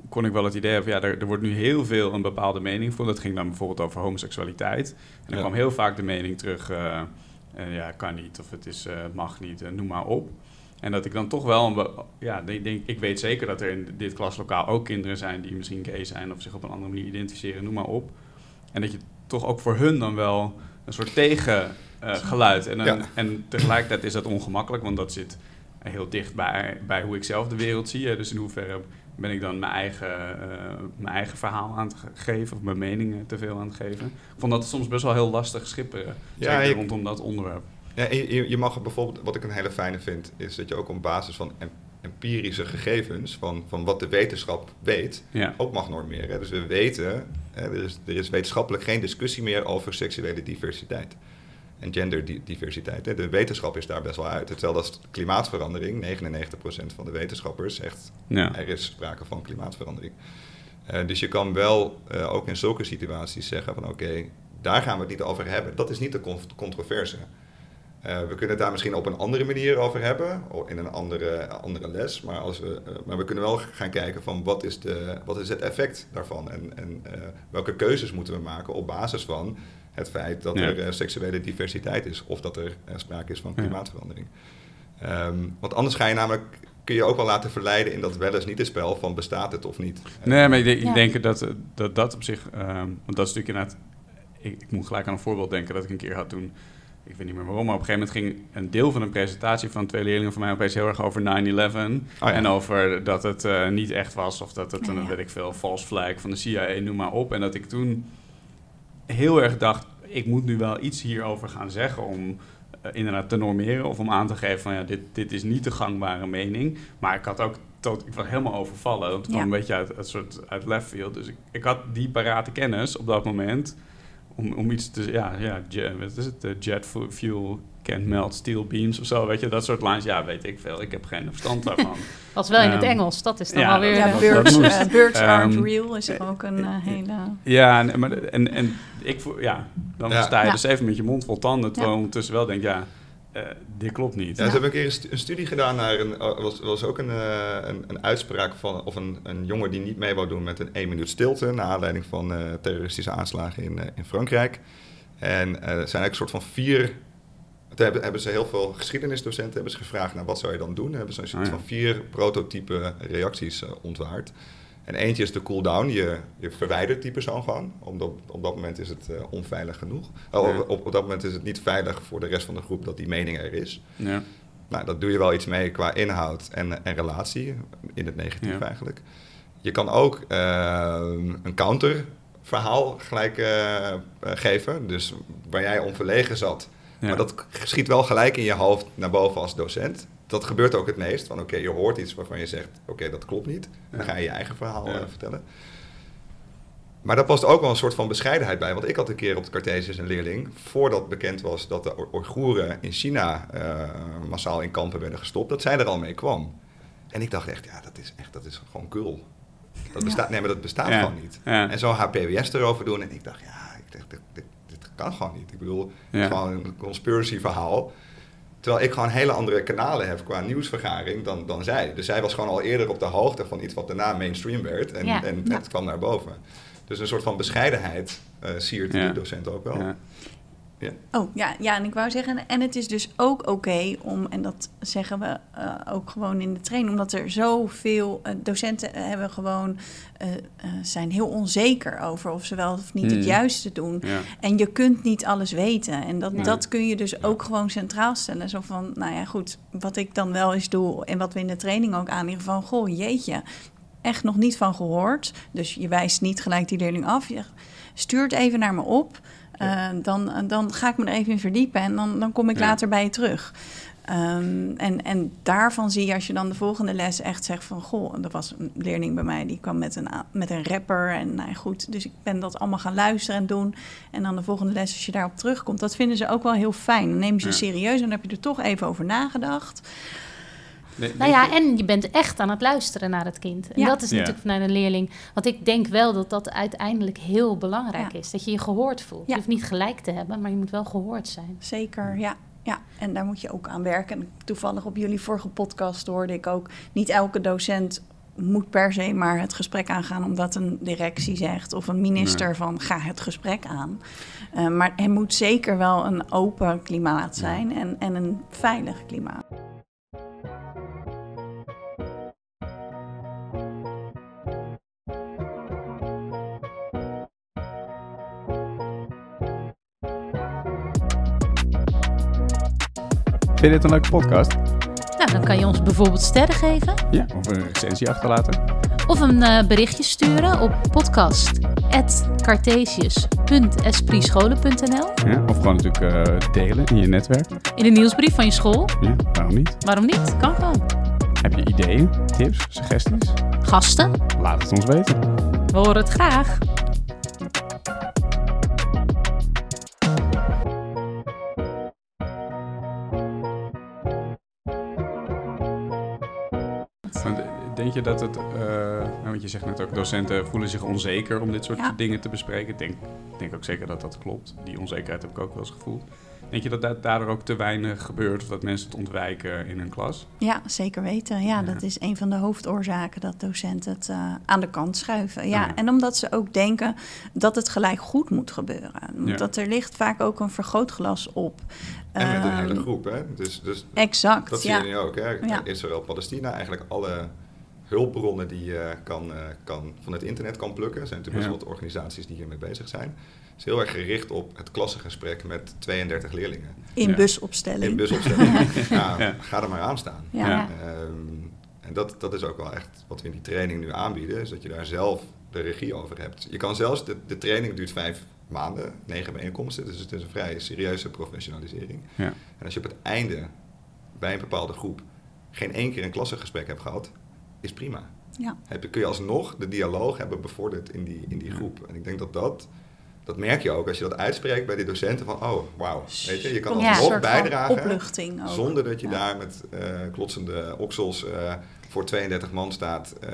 Speaker 2: kon ik wel het idee hebben, ja, er, er wordt nu heel veel een bepaalde mening voor. Dat ging dan bijvoorbeeld over homoseksualiteit. En
Speaker 4: Ja.
Speaker 2: kwam heel vaak de mening terug, eh, ja, kan niet, of het is, eh, mag niet, noem maar op. En dat ik dan toch wel, een ja, ik denk, ik weet zeker dat er in dit klaslokaal ook kinderen zijn die misschien gay zijn of zich op een andere manier identificeren, noem maar op. En dat je toch ook voor hun dan wel een soort tegengeluid. en, dan-
Speaker 4: Ja.
Speaker 2: en tegelijkertijd is dat ongemakkelijk, want dat zit heel dicht bij, bij hoe ik zelf de wereld zie. hè. Dus in hoeverre ben ik dan mijn eigen, eh, mijn eigen verhaal aan het ge- geven of mijn meningen te veel aan het geven. Ik vond dat soms best wel heel lastig schipperen,
Speaker 4: Ja,
Speaker 2: zeker rondom dat onderwerp.
Speaker 4: Ja, je, je mag bijvoorbeeld, wat ik een hele fijne vind, is dat je ook op basis van em- empirische gegevens, van, van wat de wetenschap weet,
Speaker 2: Ja,
Speaker 4: ook mag normeren. Dus we weten, er, is, er is wetenschappelijk geen discussie meer over seksuele diversiteit. En genderdiversiteit. hè. De wetenschap is daar best wel uit. Hetzelfde als klimaatverandering. 99% van de wetenschappers zegt
Speaker 2: ja.
Speaker 4: er is sprake van klimaatverandering. Eh, dus je kan wel eh, ook in zulke situaties zeggen van oké, daar gaan we het niet over hebben. Dat is niet de con- controverse. Eh, we kunnen het daar misschien op een andere manier over hebben, in een andere, andere les. Maar, als we, maar we kunnen wel gaan kijken van wat is, de, wat is het effect daarvan? En, en welke keuzes moeten we maken op basis van het feit dat
Speaker 2: Ja.
Speaker 4: er eh, seksuele diversiteit is. Of dat er eh, sprake is van
Speaker 2: Ja.
Speaker 4: klimaatverandering. Ehm, want anders ga je namelijk, kun je ook wel laten verleiden in dat wel eens niet het spel van bestaat het of niet.
Speaker 2: Nee, maar ik, denk- ik denk dat, dat dat op zich... ehm, want dat is natuurlijk inderdaad... Ik, ik moet gelijk aan een voorbeeld denken dat ik een keer had toen... Ik weet niet meer waarom, maar op een gegeven moment ging een deel van een presentatie van twee leerlingen van mij opeens heel erg over 9-11.
Speaker 4: Oh ja.
Speaker 2: En over dat het eh, niet echt was of dat het
Speaker 1: Ja,
Speaker 2: een,
Speaker 1: ja.
Speaker 2: weet ik veel, false flag van de CIA, noem maar op. En dat ik toen heel erg dacht, ik moet nu wel iets hierover gaan zeggen om eh, inderdaad te normeren of om aan te geven van ja, dit, dit is niet de gangbare mening. Maar ik had ook tot, ik was helemaal overvallen. want Het kwam
Speaker 1: Ja.
Speaker 2: een beetje uit, uit, soort, uit left field. Dus ik, ik had die parate kennis op dat moment om, om iets te ja, ja, wat is het? Jet fu- fuel can't melt steel beams of zo, weet je, dat soort lines. Ja, weet ik veel. Ik heb geen verstand daarvan.
Speaker 3: Was wel in het
Speaker 2: Ehm,
Speaker 3: Engels, dat is dan
Speaker 2: ja,
Speaker 3: wel weer...
Speaker 1: Ja, birds, eh, birds aren't
Speaker 2: Ehm,
Speaker 1: real is ook een eh, hele...
Speaker 2: Ja, en, maar, en, en ik voel, ja, dan
Speaker 4: Ja.
Speaker 2: sta je
Speaker 1: Ja.
Speaker 2: dus even met je mond vol tanden, terwijl ondertussen wel denkt, ja, eh, dit klopt niet.
Speaker 4: Ja, ze hebben een keer een, stu- een studie gedaan naar een, er was, was ook een, eh, een, een uitspraak van, of een, een jongen die niet mee wou doen met een één minuut stilte, naar aanleiding van eh, terroristische aanslagen in, eh, in Frankrijk. En eh, er zijn eigenlijk een soort van vier, toen hebben, hebben ze heel veel geschiedenisdocenten hebben ze gevraagd, nou wat zou je dan doen? En hebben ze een soort
Speaker 2: Oh ja.
Speaker 4: van vier prototype reacties eh, ontwaard. En eentje is de cool-down, je, je verwijdert die persoon gewoon. Omdat op dat moment is het eh, onveilig genoeg. Oh,
Speaker 2: Ja.
Speaker 4: op, op dat moment is het niet veilig voor de rest van de groep dat die mening er is.
Speaker 2: Ja.
Speaker 4: Nou, dat doe je wel iets mee qua inhoud en, en relatie, in het negatief eigenlijk. Je kan ook eh, een counterverhaal gelijk eh, geven, dus waar jij om verlegen zat.
Speaker 2: Ja.
Speaker 4: Maar dat schiet wel gelijk in je hoofd naar boven als docent. Dat gebeurt ook het meest, van oké, je hoort iets waarvan je zegt, oké, dat klopt niet. Dan ga je je eigen verhaal
Speaker 2: Ja.
Speaker 4: eh, vertellen. Maar daar past ook wel een soort van bescheidenheid bij. Want ik had een keer op de Cartesius een leerling, voordat bekend was dat de Oeigoeren in China eh, massaal in kampen werden gestopt, dat zij er al mee kwam. En ik dacht echt, ja, dat is echt, dat is gewoon kul. Dat
Speaker 1: Ja.
Speaker 4: bestaat, nee, maar dat bestaat
Speaker 2: Ja.
Speaker 4: gewoon niet.
Speaker 2: Ja.
Speaker 4: En zo haar PWS erover doen. En ik dacht, ja, ik dacht, dit, dit, dit kan gewoon niet. Ik bedoel, het is gewoon een conspiracy verhaal. Terwijl ik gewoon hele andere kanalen heb qua nieuwsvergaring dan, dan zij. Dus zij was gewoon al eerder op de hoogte van iets wat daarna mainstream werd. En,
Speaker 3: Ja.
Speaker 4: en
Speaker 1: Ja.
Speaker 4: het kwam naar boven. Dus een soort van bescheidenheid eh siert
Speaker 2: Ja.
Speaker 4: de docent ook wel.
Speaker 2: Ja.
Speaker 1: Oh ja, ja, en ik wou zeggen, en het is dus ook oké om, en dat zeggen we eh, ook gewoon in de training, omdat er zoveel uh, docenten hebben gewoon, uh, zijn heel onzeker over of ze wel of niet
Speaker 2: Hmm.
Speaker 1: het juiste doen.
Speaker 2: Ja.
Speaker 1: En je kunt niet alles weten. En dat,
Speaker 2: Nee.
Speaker 1: dat kun je dus ook gewoon centraal stellen. Zo van, nou ja, goed, wat ik dan wel eens doe en wat we in de training ook aanleren van, goh, jeetje, echt nog niet van gehoord. Dus je wijst niet gelijk die leerling af. Je stuur het even naar me op. Uh, dan, dan ga ik me er even in verdiepen en dan, dan kom ik
Speaker 2: Ja.
Speaker 1: later bij je terug. Um, en, en daarvan zie je als je dan de volgende les echt zegt van... goh, er was een leerling bij mij die kwam met een, met een rapper en nou goed... dus ik ben dat allemaal gaan luisteren en doen. En dan de volgende les als je daarop terugkomt... dat vinden ze ook wel heel fijn. Dan nemen ze je
Speaker 2: Ja.
Speaker 1: serieus en dan heb je er toch even over nagedacht.
Speaker 2: Nee,
Speaker 3: Nou ja, en je bent echt aan het luisteren naar het kind. En
Speaker 1: Ja.
Speaker 3: dat is
Speaker 2: Ja.
Speaker 3: natuurlijk vanuit een leerling. Want ik denk wel dat dat uiteindelijk heel belangrijk
Speaker 1: Ja.
Speaker 3: is. Dat je je gehoord voelt.
Speaker 1: Ja.
Speaker 3: Je hoeft niet gelijk te hebben, maar je moet wel gehoord zijn.
Speaker 1: Zeker, ja. Ja, en daar moet je ook aan werken. En toevallig op jullie vorige podcast hoorde ik ook... niet elke docent moet per se maar het gesprek aangaan... omdat een directie zegt of een minister
Speaker 2: Nee.
Speaker 1: van ga het gesprek aan. Eh, maar er moet zeker wel een open klimaat zijn en, en een veilig klimaat.
Speaker 2: Vind je dit een leuke podcast?
Speaker 3: Nou, dan kan je ons bijvoorbeeld sterren geven.
Speaker 2: Ja. Of een recensie achterlaten?
Speaker 3: Of een eh, berichtje sturen op podcast.cartesius.esprietscholen.nl
Speaker 2: Ja. Of gewoon natuurlijk eh, delen in je netwerk?
Speaker 3: In de nieuwsbrief van je school.
Speaker 2: Ja, waarom niet?
Speaker 3: Waarom niet? Kan gewoon.
Speaker 2: Heb je ideeën, tips, suggesties?
Speaker 3: Gasten,
Speaker 2: Laat het ons weten.
Speaker 3: we horen het graag.
Speaker 2: Want, eh, denk je dat het, eh, nou, want je zegt net ook, docenten voelen zich onzeker om dit soort
Speaker 1: Ja.
Speaker 2: dingen te bespreken. Ik denk, ik denk ook zeker dat dat klopt. Die onzekerheid heb ik ook wel eens gevoeld. Denk je dat da- daardoor ook te weinig gebeurt of dat mensen het ontwijken in hun klas?
Speaker 1: Ja, zeker weten. Ja,
Speaker 2: Ja.
Speaker 1: dat is een van de hoofdoorzaken dat docenten het eh, aan de kant schuiven. Ja,
Speaker 2: Ja.
Speaker 1: en omdat ze ook denken dat het gelijk goed moet gebeuren.
Speaker 2: Ja.
Speaker 1: Dat er ligt vaak ook een vergrootglas op.
Speaker 4: En met een
Speaker 1: Ehm,
Speaker 4: hele groep, hè? Dus, dus
Speaker 1: Exact,
Speaker 4: dat zie
Speaker 1: ja.
Speaker 4: je nu ook, hè?
Speaker 1: Ja.
Speaker 4: Israël-Palestina, eigenlijk alle hulpbronnen die je kan, eh, kan, van het internet kan plukken. Er zijn natuurlijk best
Speaker 2: Ja.
Speaker 4: wat organisaties die hiermee bezig zijn. Het is heel erg gericht op het klassengesprek met 32 leerlingen.
Speaker 1: In
Speaker 2: Ja.
Speaker 1: busopstelling.
Speaker 4: In busopstelling. ja,
Speaker 2: Ja.
Speaker 4: Ga er maar aan staan. Ehm, en dat, dat is ook wel echt wat we in die training nu aanbieden, is dat je daar zelf de regie over hebt. Je kan zelfs, de, de training duurt vijf maanden, negen bijeenkomsten, dus het is een vrij serieuze professionalisering.
Speaker 2: Ja.
Speaker 4: En als je op het einde bij een bepaalde groep geen één keer een klassengesprek hebt gehad, is prima.
Speaker 1: Ja.
Speaker 4: Heb, je- kun je alsnog de dialoog hebben bevorderd in die, in die groep. En ik denk dat dat, dat merk je ook als je dat uitspreekt bij die docenten van, oh wauw, weet je, je kan
Speaker 3: Ja.
Speaker 1: een
Speaker 4: alsnog
Speaker 1: soort van
Speaker 4: bijdragen. Zonder dat je
Speaker 1: Ja.
Speaker 4: daar met eh, klotsende oksels eh, voor 32 man staat eh,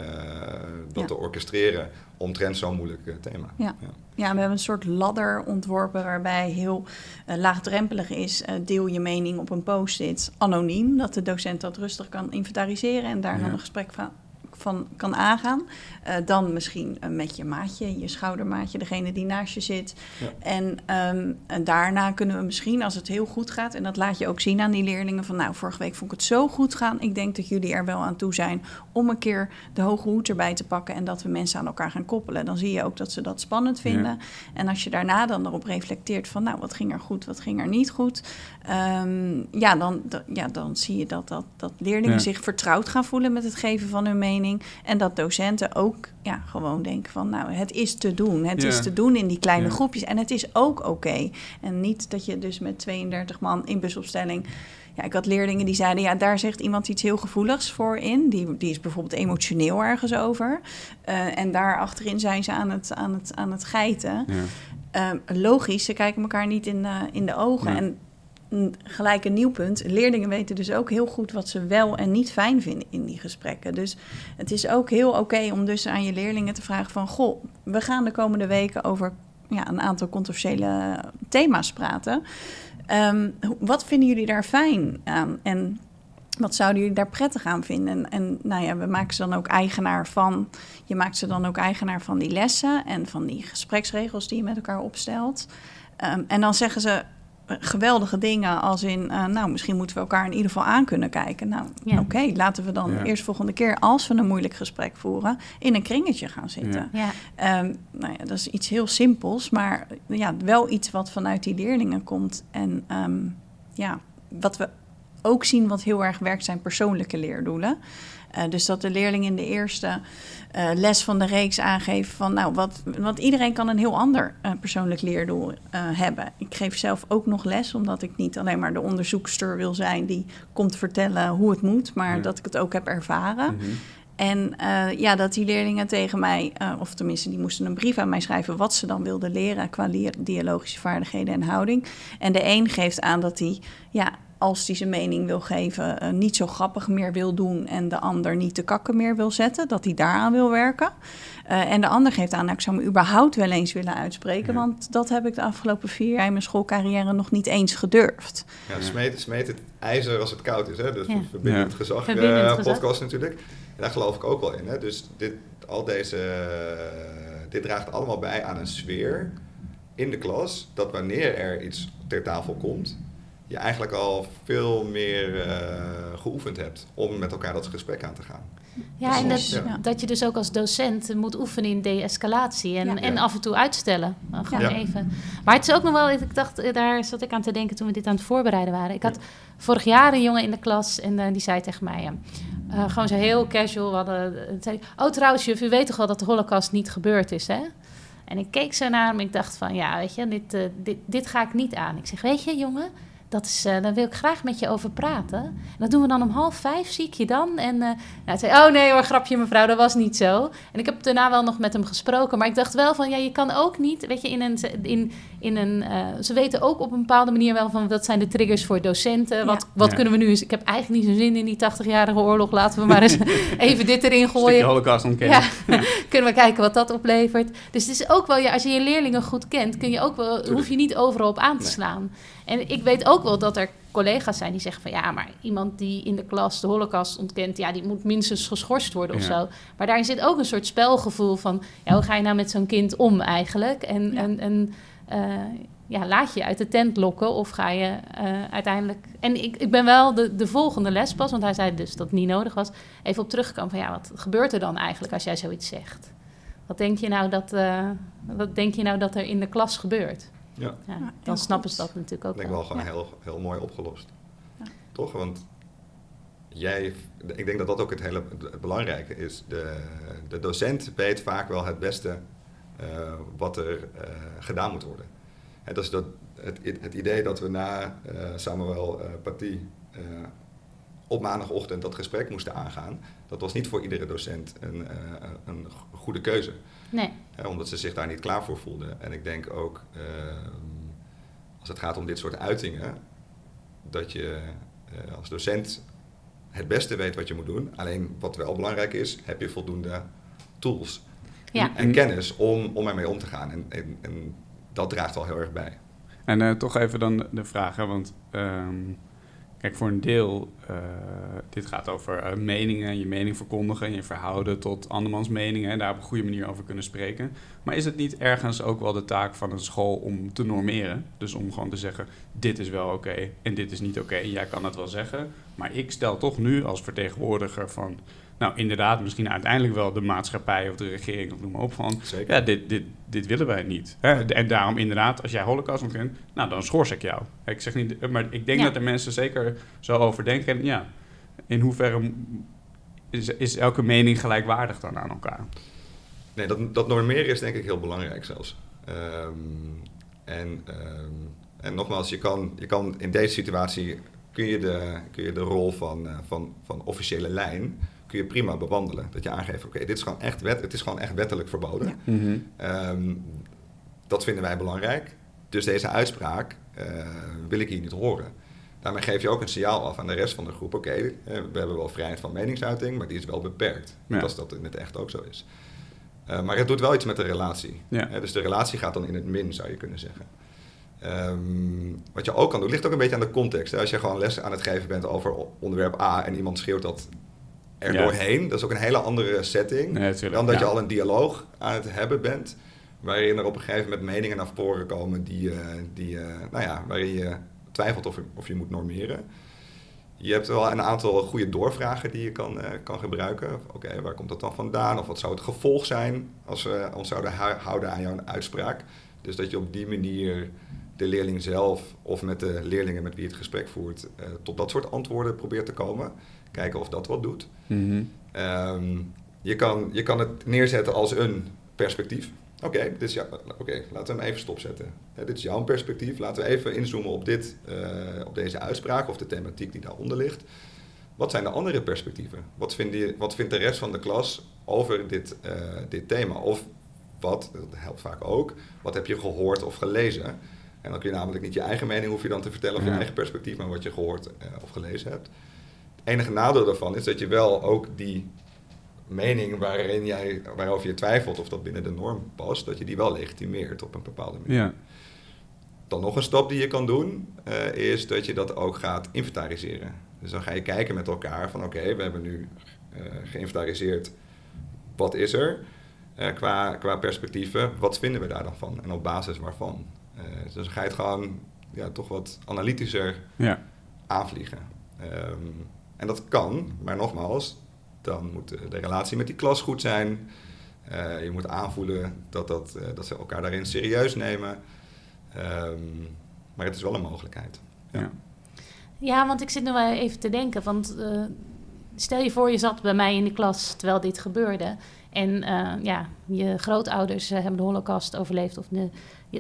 Speaker 4: dat
Speaker 1: Ja.
Speaker 4: te orchestreren omtrent zo'n moeilijk thema.
Speaker 1: Ja. Ja, we hebben een soort ladder ontworpen waarbij heel laagdrempelig is. eh, deel je mening op een post-it anoniem. Dat de docent dat rustig kan inventariseren en daar
Speaker 2: Ja.
Speaker 1: dan een gesprek van, kan aangaan. Eh, dan misschien eh, met je maatje, je schoudermaatje, degene die naast je zit.
Speaker 4: Ja.
Speaker 1: En, ehm, en daarna kunnen we misschien, als het heel goed gaat... en dat laat je ook zien aan die leerlingen... van nou, vorige week vond ik het zo goed gaan. Ik denk dat jullie er wel aan toe zijn... om een keer de hoge hoed erbij te pakken... en dat we mensen aan elkaar gaan koppelen. Dan zie je ook dat ze dat spannend vinden. En als je daarna dan erop reflecteert van... nou, wat ging er goed, wat ging er niet goed... ehm, ja, dan, da- ja, dan zie je dat, dat, dat leerlingen
Speaker 2: Ja.
Speaker 1: zich vertrouwd gaan voelen... met het geven van hun mening. En dat docenten ook ja, gewoon denken van... nou, het is te doen. Het
Speaker 2: Ja.
Speaker 1: is te doen in die kleine
Speaker 2: Ja.
Speaker 1: groepjes. En het is ook oké. En niet dat je dus met 32 man in busopstelling... Ja, ik had leerlingen die zeiden, ja, daar zegt iemand iets heel gevoeligs voor in. Die, die is bijvoorbeeld emotioneel ergens over. Eh, en daar achterin zijn ze aan het, aan het, aan het geiten.
Speaker 2: Ja.
Speaker 1: Ehm, logisch, ze kijken elkaar niet in de, in de ogen. En gelijk een nieuw punt. Leerlingen weten dus ook heel goed wat ze wel en niet fijn vinden in die gesprekken. Dus het is ook heel oké om dus aan je leerlingen te vragen van... goh, we gaan de komende weken over ja, een aantal controversiële thema's praten. Ehm, wat vinden jullie daar fijn aan? En wat zouden jullie daar prettig aan vinden? En, en nou ja, we maken ze dan ook eigenaar van. Je maakt ze dan ook eigenaar van die lessen en van die gespreksregels die je met elkaar opstelt. Ehm, en dan zeggen ze geweldige dingen als in, uh, nou, misschien moeten we elkaar in ieder geval aan kunnen kijken. Nou,
Speaker 3: Ja.
Speaker 1: oké, laten we dan
Speaker 2: Ja.
Speaker 1: eerst volgende keer, als we een moeilijk gesprek voeren, in een kringetje gaan zitten.
Speaker 3: Ja.
Speaker 1: Ehm, nou ja, dat is iets heel simpels, maar ja, wel iets wat vanuit die leerlingen komt. En ehm, ja, wat we ook zien wat heel erg werkt, zijn persoonlijke leerdoelen. Eh, dus dat de leerling in de eerste eh, les van de reeks aangeeft van, nou, wat, want iedereen kan een heel ander eh, persoonlijk leerdoel hebben. Ik geef zelf ook nog les, omdat ik niet alleen maar de onderzoekster wil zijn die komt vertellen hoe het moet, maar
Speaker 2: Ja.
Speaker 1: dat ik het ook heb ervaren.
Speaker 2: Mhm.
Speaker 1: En ja, dat die leerlingen tegen mij, of tenminste, die moesten een brief aan mij schrijven wat ze dan wilden leren qua dialogische vaardigheden en houding. En de een geeft aan dat hij, ja, als hij zijn mening wil geven, eh, niet zo grappig meer wil doen en de ander niet de kakken meer wil zetten, dat hij daaraan wil werken. Eh, en de ander geeft aan, nou, ik zou me überhaupt wel eens willen uitspreken,
Speaker 2: Ja.
Speaker 1: want dat heb ik de afgelopen vier jaar in mijn schoolcarrière nog niet eens gedurfd.
Speaker 4: Ja, smeet, smeet het ijzer als het koud is. Hè? Dus
Speaker 3: Ja.
Speaker 4: verbindend
Speaker 2: Ja.
Speaker 4: gezag,
Speaker 3: Verbindend
Speaker 4: eh,
Speaker 3: gezag.
Speaker 4: podcast natuurlijk. En daar geloof ik ook wel in. Hè? Dus dit, al deze, eh, dit draagt allemaal bij aan een sfeer in de klas. Dat wanneer er iets ter tafel komt, je eigenlijk al veel meer eh, geoefend hebt om met elkaar dat gesprek aan te gaan.
Speaker 3: Ja, en dat,
Speaker 1: ja.
Speaker 3: dat je dus ook als docent moet oefenen in de-escalatie en,
Speaker 1: Ja.
Speaker 3: en
Speaker 4: Ja.
Speaker 3: af en toe uitstellen. Nou, Gewoon
Speaker 4: Ja.
Speaker 3: even. Maar het is ook nog wel, ik dacht, eh, daar zat ik aan te denken toen we dit aan het voorbereiden waren. Ik had vorig jaar een jongen in de klas en eh, die zei tegen mij, eh, eh, gewoon zo heel casual, hadden, eh, zei, oh trouwens juf, u weet toch wel dat de holocaust niet gebeurd is, hè? En ik keek zo naar hem en ik dacht van, ja, weet je, dit, eh, dit, dit ga ik niet aan. Ik zeg, weet je jongen, dat is, eh, daar wil ik graag met je over praten. En dat doen we dan om half vijf, zie ik je dan? En eh, nou, hij zei, oh nee hoor, grapje mevrouw, dat was niet zo. En ik heb daarna wel nog met hem gesproken. Maar ik dacht wel van, ja, je kan ook niet, weet je, in een... In, in een eh, ze weten ook op een bepaalde manier wel van, wat zijn de triggers voor docenten? Wat, wat
Speaker 2: Ja.
Speaker 3: kunnen we nu eens... Ik heb eigenlijk niet zo'n zin in die 80-jarige oorlog. Laten we maar eens even dit erin
Speaker 2: Stukje
Speaker 3: gooien.
Speaker 2: holocaust ontkennen.
Speaker 3: Ja, kunnen we kijken wat dat oplevert. Dus het is ook wel, ja, als je je leerlingen goed kent, kun je ook wel, hoef je niet overal op aan te
Speaker 4: Nee.
Speaker 3: En ik weet ook wel dat er collega's zijn die zeggen van ja, maar iemand die in de klas de holocaust ontkent, ja, die moet minstens geschorst worden of
Speaker 2: Ja.
Speaker 3: zo. Maar daarin zit ook een soort spelgevoel van, ja, hoe ga je nou met zo'n kind om eigenlijk? En,
Speaker 1: Ja.
Speaker 3: en, en eh, ja, laat je je uit de tent lokken of ga je eh, uiteindelijk... En ik, ik ben wel de, de volgende les pas, want hij zei dus dat het niet nodig was, even op teruggekomen van ja, wat gebeurt er dan eigenlijk als jij zoiets zegt? Wat denk je nou dat, eh, wat denk je nou dat er in de klas gebeurt?
Speaker 4: Ja.
Speaker 3: Dan snappen ze dat natuurlijk ook
Speaker 4: Dat lijkt
Speaker 3: wel.
Speaker 4: wel gewoon
Speaker 1: Ja.
Speaker 4: heel, heel mooi opgelost.
Speaker 1: Ja.
Speaker 4: Toch? Want jij, ik denk dat dat ook het hele het belangrijke is. De, de docent weet vaak wel het beste eh, wat er eh, gedaan moet worden. En dat is dat, het, het idee dat we na eh, Samuel eh Paty eh, op maandagochtend dat gesprek moesten aangaan, dat was niet voor iedere docent een, eh, een goede keuze.
Speaker 3: Nee,
Speaker 4: Hè, omdat ze zich daar niet klaar voor voelden. En ik denk ook, ehm, als het gaat om dit soort uitingen, dat je eh, als docent het beste weet wat je moet doen. Alleen wat wel belangrijk is, heb je voldoende tools
Speaker 3: ja.
Speaker 4: en kennis om, om ermee om te gaan. En, en, en dat draagt wel heel erg bij.
Speaker 2: En eh, toch even dan de vraag, hè, want ehm, kijk, voor een deel, eh, dit gaat over eh, meningen, je mening verkondigen en je verhouden tot andermans meningen en daar op een goede manier over kunnen spreken. Maar is het niet ergens ook wel de taak van een school om te normeren? Dus om gewoon te zeggen, dit is wel oké en dit is niet oké. Jij kan het wel zeggen, maar ik stel toch nu als vertegenwoordiger van, nou inderdaad, misschien uiteindelijk wel de maatschappij of de regering of noem maar op van,
Speaker 4: Zeker.
Speaker 2: ja, dit, dit, dit willen wij niet. Hè? En daarom inderdaad, als jij holocaust ontkent, nou, dan schors ik jou. Ik zeg niet, maar ik denk
Speaker 3: Ja.
Speaker 2: dat er mensen zeker zo over denken. En ja, in hoeverre is, is elke mening gelijkwaardig dan aan elkaar?
Speaker 4: Nee, dat, dat normeren is denk ik heel belangrijk zelfs. Ehm, en, ehm, en nogmaals, je kan, je kan in deze situatie kun je de, kun je de rol van, eh, van, van officiële lijn kun je prima bewandelen. Dat je aangeeft, oké, dit is gewoon echt wet, het is gewoon echt wettelijk verboden.
Speaker 1: Ja.
Speaker 4: Ehm, dat vinden wij belangrijk. Dus deze uitspraak eh, wil ik hier niet horen. Daarmee geef je ook een signaal af aan de rest van de groep. Oké, eh, we hebben wel vrijheid van meningsuiting, maar die is wel beperkt.
Speaker 2: Ja.
Speaker 4: Als dat in het echt ook zo is. Eh, maar het doet wel iets met de relatie.
Speaker 2: Ja.
Speaker 4: Dus de relatie gaat dan in het min, zou je kunnen zeggen. Ehm, wat je ook kan doen, ligt ook een beetje aan de context. Hè? Als je gewoon les aan het geven bent over onderwerp A en iemand schreeuwt dat er doorheen, dat is ook een hele andere setting
Speaker 2: Nee,
Speaker 4: dan dat je al een dialoog aan het hebben bent, waarin er op een gegeven moment meningen naar voren komen die, eh, die, eh, nou ja, waarin je twijfelt of je, of je moet normeren. Je hebt wel een aantal goede doorvragen die je kan, eh, kan gebruiken. Oké, waar komt dat dan vandaan? Of wat zou het gevolg zijn als we ons zouden houden aan jouw uitspraak? Dus dat je op die manier de leerling zelf of met de leerlingen met wie je het gesprek voert, uh, tot dat soort antwoorden probeert te komen. Kijken of dat wat doet.
Speaker 2: Mhm.
Speaker 4: Ehm, je, kan, je kan het neerzetten als een perspectief. Oké, dit is laten we hem even stopzetten. dit is jouw perspectief. Laten we even inzoomen op, dit, eh, op deze uitspraak of de thematiek die daaronder ligt. Wat zijn de andere perspectieven? Wat, vind je, wat vindt de rest van de klas over dit, uh, dit thema? Of wat, dat helpt vaak ook, wat heb je gehoord of gelezen? En dan kun je namelijk niet je eigen mening hoef je dan te vertellen of je eigen perspectief, maar wat je gehoord uh, of gelezen hebt. Enige nadeel daarvan is dat je wel ook die mening waarin jij, waarover je twijfelt of dat binnen de norm past, dat je die wel legitimeert op een bepaalde manier.
Speaker 2: Ja.
Speaker 4: Dan nog een stap die je kan doen, uh, is dat je dat ook gaat inventariseren. Dus dan ga je kijken met elkaar van oké, we hebben nu uh, geïnventariseerd wat is er uh, qua, qua perspectieven, wat vinden we daar dan van en op basis waarvan. dus dan ga je het gewoon ja, toch wat analytischer
Speaker 2: ja.
Speaker 4: aanvliegen. Um, en dat kan, maar nogmaals, dan moet de relatie met die klas goed zijn. Uh, je moet aanvoelen dat, dat, uh, dat ze elkaar daarin serieus nemen. Um, maar het is wel een mogelijkheid.
Speaker 2: Ja, ja.
Speaker 3: ja want ik zit nu wel even te denken. Want uh, stel je voor, je zat bij mij in de klas terwijl dit gebeurde. En ja, je grootouders hebben de holocaust overleefd of de,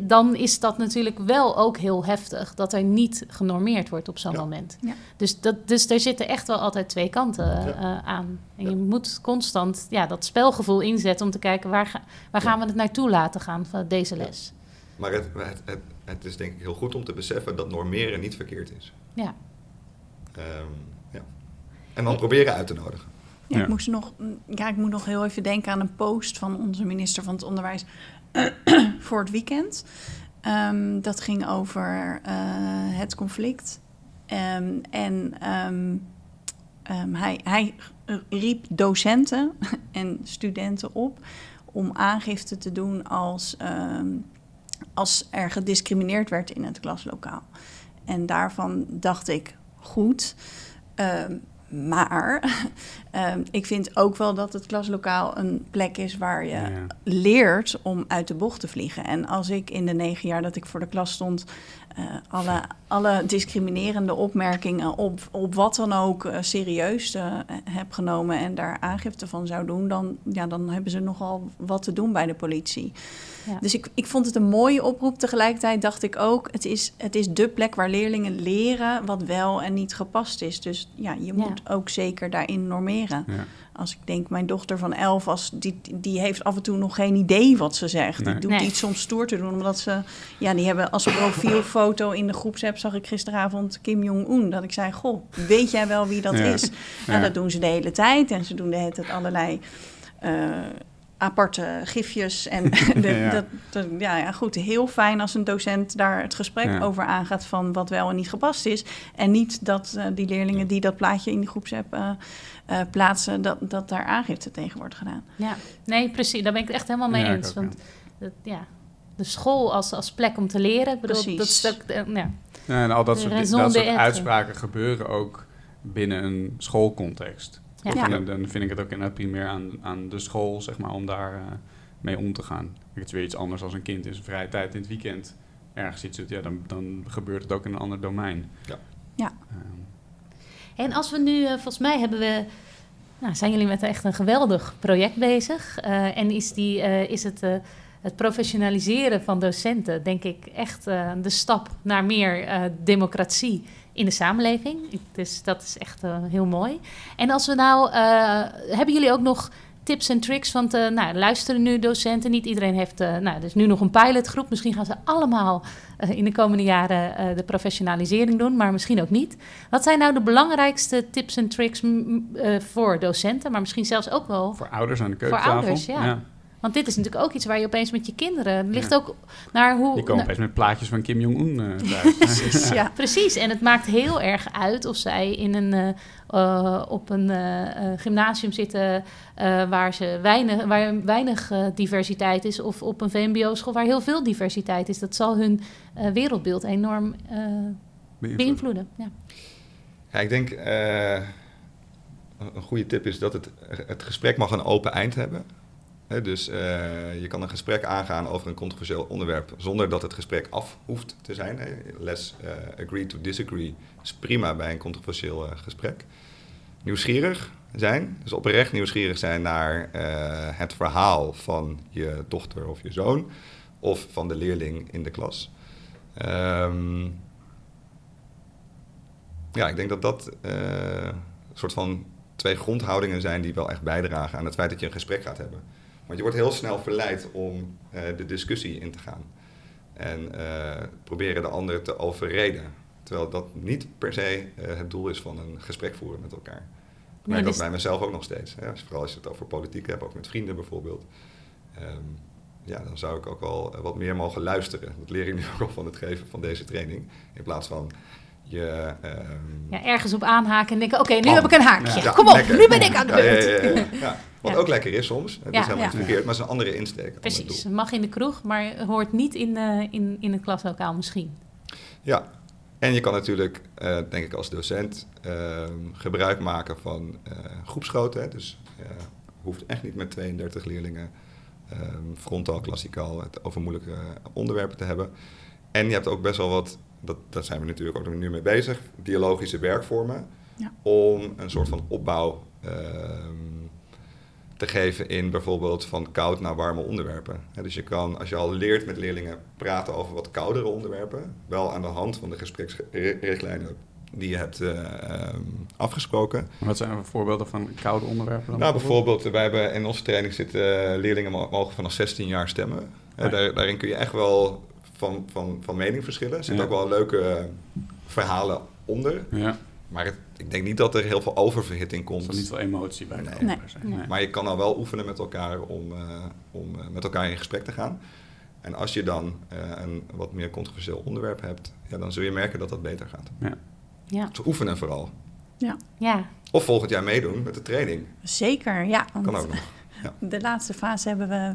Speaker 3: dan is dat natuurlijk wel ook heel heftig dat er niet genormeerd wordt op zo'n
Speaker 1: ja.
Speaker 3: moment.
Speaker 1: Ja.
Speaker 3: Dus, dat, dus er zitten echt wel altijd twee kanten
Speaker 4: Ja.
Speaker 3: uh, aan. En je moet constant ja, dat spelgevoel inzetten om te kijken waar, ga, waar gaan we het naartoe laten gaan van deze les.
Speaker 4: Maar het, het, het, het, is denk ik heel goed om te beseffen dat normeren niet verkeerd is.
Speaker 3: Ja.
Speaker 4: Um, ja. En dan proberen uit te nodigen.
Speaker 1: Ja,
Speaker 2: Ja.
Speaker 1: Ik, moest nog, ja, ik moet nog heel even denken aan een post van onze minister van het Onderwijs voor het weekend. Um, dat ging over uh, het conflict. Um, en um, hij, hij, riep docenten en studenten op om aangifte te doen als, als er gediscrimineerd werd in het klaslokaal. En daarvan dacht ik, goed. Maar um, ik vind ook wel dat het klaslokaal een plek is waar je ja. leert om uit de bocht te vliegen. En als ik in de negen jaar dat ik voor de klas stond, uh, alle, alle discriminerende opmerkingen op, op wat dan ook uh, serieus uh, heb genomen en daar aangifte van zou doen, dan, ja, dan hebben ze nogal wat te doen bij de politie. Ja. Dus ik, ik vond het een mooie oproep. Tegelijkertijd dacht ik ook, het is, het is de plek waar leerlingen leren wat wel en niet gepast is. Dus ja, je moet ja. ook zeker daarin normeren.
Speaker 2: Ja.
Speaker 1: Als ik denk, mijn dochter van elf, als, die, die heeft af en toe nog geen idee wat ze zegt.
Speaker 2: Nee.
Speaker 1: Die doet
Speaker 3: Nee.
Speaker 1: iets om stoer te doen, omdat ze... Ja, die hebben als profielfoto in de groepsapp zag ik gisteravond Kim Jong-un. Dat ik zei, goh, weet jij wel wie dat
Speaker 2: Ja.
Speaker 1: is? Nou,
Speaker 2: Ja.
Speaker 1: dat doen ze de hele tijd. En ze doen de hele tijd allerlei... eh, aparte gifjes. En de,
Speaker 2: Ja.
Speaker 1: Dat, dat- ja, ja, goed, heel fijn als een docent daar het gesprek
Speaker 2: Ja.
Speaker 1: over aangaat van wat wel en niet gepast is. En niet dat eh, die leerlingen die dat plaatje in die groepsapp eh, eh, plaatsen, dat, dat daar aangifte tegen wordt gedaan.
Speaker 3: Ja, nee, precies. Daar ben ik het echt helemaal mee
Speaker 2: Ja,
Speaker 3: eens.
Speaker 2: ook,
Speaker 3: want dat, ja, de school als, als plek om te leren, ik bedoel,
Speaker 1: Precies.
Speaker 3: dat is ook, eh, ja.
Speaker 2: Ja, en al dat
Speaker 3: De
Speaker 2: soort, dat soort uitspraken gebeuren ook binnen een schoolcontext.
Speaker 3: Ja.
Speaker 1: Ja.
Speaker 2: En dan vind ik het ook inderdaad primair aan, aan de school, zeg maar, om daar eh, mee om te gaan. Het is weer iets anders als een kind in zijn vrije tijd in het weekend ergens iets doet. Ja, dan, dan gebeurt het ook in een ander domein.
Speaker 4: Ja.
Speaker 1: Ja.
Speaker 2: Ehm,
Speaker 3: En als we nu, eh, volgens mij hebben we, nou, zijn jullie met echt een geweldig project bezig. Eh, en is, die, eh, is het, het professionaliseren van docenten, denk ik, echt de stap naar meer democratie in de samenleving. Dus dat is echt heel mooi. En als we nou, hebben jullie ook nog tips en tricks? Want nou, luisteren nu docenten, niet iedereen heeft, nou, er is nu nog een pilotgroep. Misschien gaan ze allemaal in de komende jaren eh, de professionalisering doen, maar misschien ook niet. Wat zijn nou de belangrijkste tips en tricks eh, voor docenten, maar misschien zelfs ook wel
Speaker 2: voor ouders aan de keukentafel.
Speaker 3: ouders, ja. Want dit is natuurlijk ook iets waar je opeens met je kinderen... Het ligt ook naar hoe...
Speaker 2: Die komen opeens met plaatjes van Kim Jong-un eh, thuis.
Speaker 1: Ja,
Speaker 3: Precies, en het maakt heel erg uit of zij in een, eh, eh, op een gymnasium zitten eh, waar, ze weinig, waar weinig diversiteit is, of op een VMBO-school waar heel veel diversiteit is. Dat zal hun eh, wereldbeeld enorm eh, beïnvloeden. Ja.
Speaker 4: Ja, ik denk uh, een goede tip is dat het, het gesprek mag een open eind hebben. He, dus uh, je kan een gesprek aangaan over een controversieel onderwerp zonder dat het gesprek af hoeft te zijn. Let's uh, agree to disagree is prima bij een controversieel gesprek. Nieuwsgierig zijn, dus oprecht nieuwsgierig zijn naar het verhaal van je dochter of je zoon of van de leerling in de klas. Um, ja, ik denk dat dat een soort van twee grondhoudingen zijn die wel echt bijdragen aan het feit dat je een gesprek gaat hebben. Want je wordt heel snel verleid om uh, de discussie in te gaan. En uh, proberen de ander te overreden. Terwijl dat niet per se het doel is van een gesprek voeren met elkaar. Ik merk dat bij mezelf ook nog steeds. Hè? Vooral als je het over politiek hebt, ook met vrienden bijvoorbeeld. Um, ja, dan zou ik ook wel wat meer mogen luisteren. Dat leer ik nu ook al van het geven van deze training. In plaats van je... Um...
Speaker 3: Ja, ergens op aanhaken en denken, oké, nu heb ik een haakje. Ja, Kom op, nu ben ik aan de beurt.
Speaker 4: Ja, Wat ook lekker is soms. Het is helemaal niet verkeerd, maar het is een andere insteek.
Speaker 3: Precies, het mag in de kroeg, maar hoort niet in, uh, in, in het klaslokaal misschien.
Speaker 4: Ja, en je kan natuurlijk, uh, denk ik als docent, uh, gebruik maken van uh, groepsgrootte. Dus hoeft echt niet met 32 leerlingen um, frontaal, klassikaal het over moeilijke onderwerpen te hebben. En je hebt ook best wel wat dat, daar zijn we natuurlijk ook nu mee bezig, dialogische werkvormen, ja. om een soort van opbouw uh, te geven in bijvoorbeeld van koud naar warme onderwerpen. dus je kan, als je al leert met leerlingen praten over wat koudere onderwerpen, wel aan de hand van de gespreksrichtlijnen die je hebt uh, um, afgesproken.
Speaker 2: Wat zijn voorbeelden van koude onderwerpen? Dan
Speaker 4: nou, bijvoorbeeld, wij hebben in onze training zitten uh, leerlingen mogen vanaf 16 jaar stemmen. Oh daar, daarin kun je echt wel van, van, van mening verschillen. Er zitten ook wel leuke verhalen onder. Ja. Maar het, ik denk niet dat er heel veel oververhitting komt. Er
Speaker 2: is niet veel emotie bij.
Speaker 4: Nee. Nee. Maar je kan dan wel oefenen met elkaar om, uh, om uh, met elkaar in gesprek te gaan. En als je dan uh, een wat meer controversieel onderwerp hebt, ja, dan zul je merken dat dat beter gaat. Ja. Ja. Dus oefenen vooral.
Speaker 3: Ja. ja.
Speaker 4: Of volgend jaar meedoen met de training.
Speaker 1: Zeker, ja.
Speaker 4: Want... Kan ook nog.
Speaker 1: De laatste fase hebben we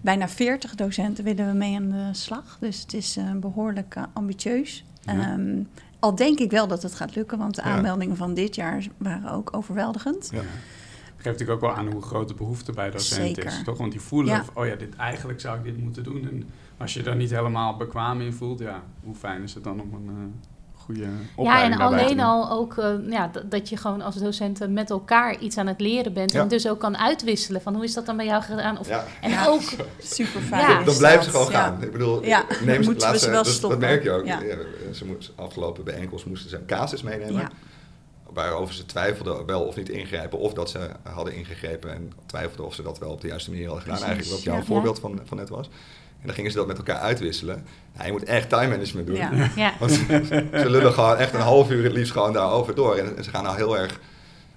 Speaker 1: bijna 40 docenten willen we mee aan de slag. Dus het is uh, behoorlijk uh, ambitieus. Um, al denk ik wel dat het gaat lukken, want de aanmeldingen van dit jaar waren ook overweldigend. Ja.
Speaker 2: Dat geeft natuurlijk ook wel aan hoe groot de behoefte bij docenten is. Toch? Want die voelen, ja. oh ja, dit, eigenlijk zou ik dit moeten doen. En als je daar niet helemaal bekwaam in voelt, ja, hoe fijn is het dan om een,
Speaker 3: ja, en alleen al ook uh, ja, dat je gewoon als docenten met elkaar iets aan het leren bent. En dus ook kan uitwisselen van hoe is dat dan bij jou gedaan? Of,
Speaker 4: ja.
Speaker 3: En ook
Speaker 1: super fijn.
Speaker 4: dan blijven ze gewoon gaan. Ik bedoel, neem ze laatste, dat, dat, merk je ook. ze moest, afgelopen bijeenkomst moesten ze een casus meenemen. Waarover ze twijfelden wel of niet ingrijpen, of dat ze hadden ingegrepen en twijfelden of ze dat wel op de juiste manier hadden gedaan. Eigenlijk wat jouw voorbeeld van, van net was. En dan gingen ze dat met elkaar uitwisselen. Ja, je moet echt time management doen. Ja. Want ze, lullen gewoon echt een half uur het liefst gewoon daarover door. En, ze gaan nou heel erg...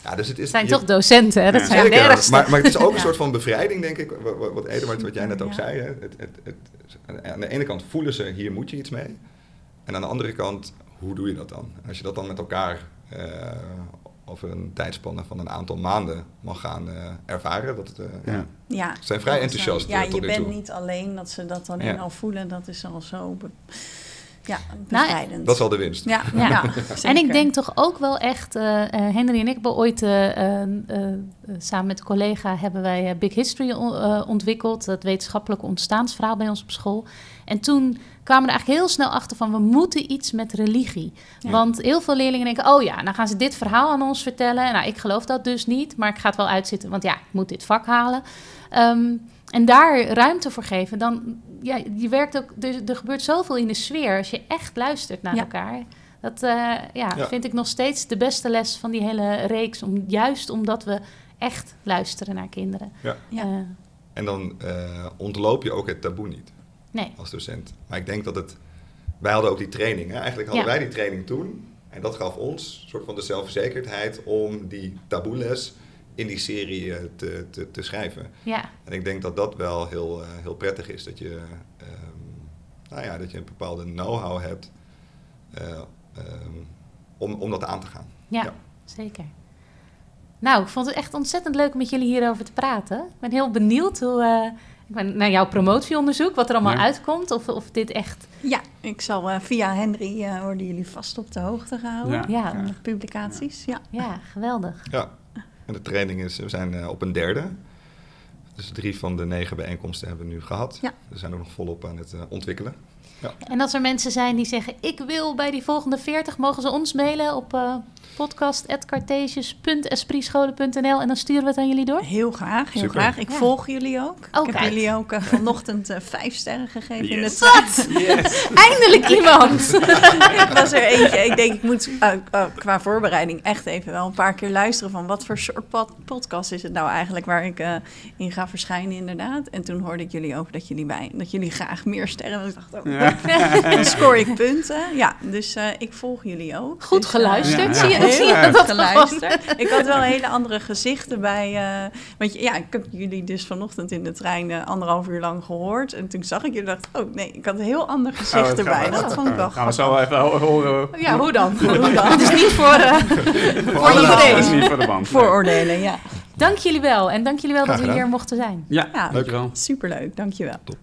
Speaker 4: Ja, dus het is,
Speaker 3: zijn toch docenten, hè? Dat zijn de
Speaker 4: maar, maar het is ook een soort van bevrijding, denk ik. Wat, wat jij net ook zei. Hè? Het, het, het, aan de ene kant voelen ze, hier moet je iets mee. En aan de andere kant, hoe doe je dat dan? Als je dat dan met elkaar uh, over een tijdspanne van een aantal maanden mag gaan uh, ervaren. Dat, uh, ja. ja. Ze zijn vrij enthousiast.
Speaker 1: Ja, je bent niet alleen dat ze dat alleen al voelen. Dat is al zo ja,
Speaker 4: nou, bevrijdend. dat is al de winst.
Speaker 3: Ja, ja. en ik denk toch ook wel echt... Uh, Henry en ik hebben ooit samen met een collega... hebben wij Big History ontwikkeld. Het wetenschappelijke ontstaansverhaal bij ons op school. En toen kwamen er eigenlijk heel snel achter van we moeten iets met religie. Want heel veel leerlingen denken, oh ja, dan gaan ze dit verhaal aan ons vertellen. Nou, ik geloof dat dus niet, maar ik ga het wel uitzitten, want ja, ik moet dit vak halen. Um, en daar ruimte voor geven, dan, ja, je werkt ook, er, er gebeurt zoveel in de sfeer als je echt luistert naar elkaar. Dat uh, ja, ja, vind ik nog steeds de beste les van die hele reeks. Om, juist omdat we echt luisteren naar kinderen. Ja.
Speaker 4: Uh, en dan uh, ontloop je ook het taboe niet nee. als docent. Maar ik denk dat het... Wij hadden ook die training. Hè? Eigenlijk hadden wij die training toen. En dat gaf ons een soort van de zelfverzekerdheid om die taboeles in die serie eh, te, te, te, schrijven. Ja. En ik denk dat dat wel heel, uh, heel prettig is. Dat je, um, nou ja, dat je een bepaalde know-how hebt uh, um, om, om dat aan te gaan.
Speaker 3: Ja, ja, zeker. Nou, ik vond het echt ontzettend leuk om met jullie hierover te praten. Ik ben heel benieuwd hoe, naar jouw promotieonderzoek, wat er allemaal uitkomt, of, of dit echt
Speaker 1: ja. ik zal eh, via Henry eh, worden jullie vast op de hoogte gehouden.
Speaker 2: Ja.
Speaker 3: Ja,
Speaker 1: Met publicaties, ja.
Speaker 3: ja, geweldig.
Speaker 4: Ja, en de training is, we zijn eh, op een derde. Dus drie van de negen bijeenkomsten hebben we nu gehad.
Speaker 1: Ja.
Speaker 4: We zijn ook nog volop aan het eh, ontwikkelen.
Speaker 3: En als er mensen zijn die zeggen: Ik wil bij die volgende 40, mogen ze ons mailen op podcast.cartesius.esprietscholen.nl en dan sturen we het aan jullie door.
Speaker 1: Heel graag, heel
Speaker 4: Super.
Speaker 1: graag. Ik
Speaker 3: Ja.
Speaker 1: volg jullie ook.
Speaker 3: Oh,
Speaker 1: ik heb jullie ook eh, vanochtend eh, vijf sterren gegeven in de
Speaker 2: Yes.
Speaker 1: trein.
Speaker 2: Yes.
Speaker 3: Eindelijk iemand!
Speaker 1: ik was er eentje. Ik denk, ik moet eh, qua voorbereiding echt even wel een paar keer luisteren van wat voor soort pod- podcast is het nou eigenlijk waar ik eh, in ga verschijnen inderdaad. En toen hoorde ik jullie ook dat jullie bij, dat jullie graag meer sterren. En ik dacht, oh, dan scoor ik punten. Ja, dus eh, ik volg jullie ook.
Speaker 3: Goed
Speaker 1: Dus,
Speaker 3: geluisterd,
Speaker 2: Ja,
Speaker 3: zie je,
Speaker 1: Heel
Speaker 3: dat gewoon?
Speaker 1: geluisterd. Ik had wel hele andere gezichten bij. eh, want je- ja, ik heb jullie dus vanochtend in de trein eh, anderhalf uur lang gehoord. En toen zag ik jullie dacht oh nee, ik had een heel ander gezicht
Speaker 2: Oh,
Speaker 1: erbij. Dat vond ik wel
Speaker 2: Gaan we zo even ho- horen.
Speaker 3: Ja, hoe dan?
Speaker 1: Hoe dan?
Speaker 3: Het is niet voor, eh, voor iedereen.
Speaker 2: Dat is niet voor de band.
Speaker 1: Vooroordelen, ja.
Speaker 3: Dank jullie wel en dank jullie wel dat we hier mochten zijn.
Speaker 2: Ja,
Speaker 1: Ja,
Speaker 2: dankjewel.
Speaker 1: superleuk. Dankjewel.
Speaker 4: Top.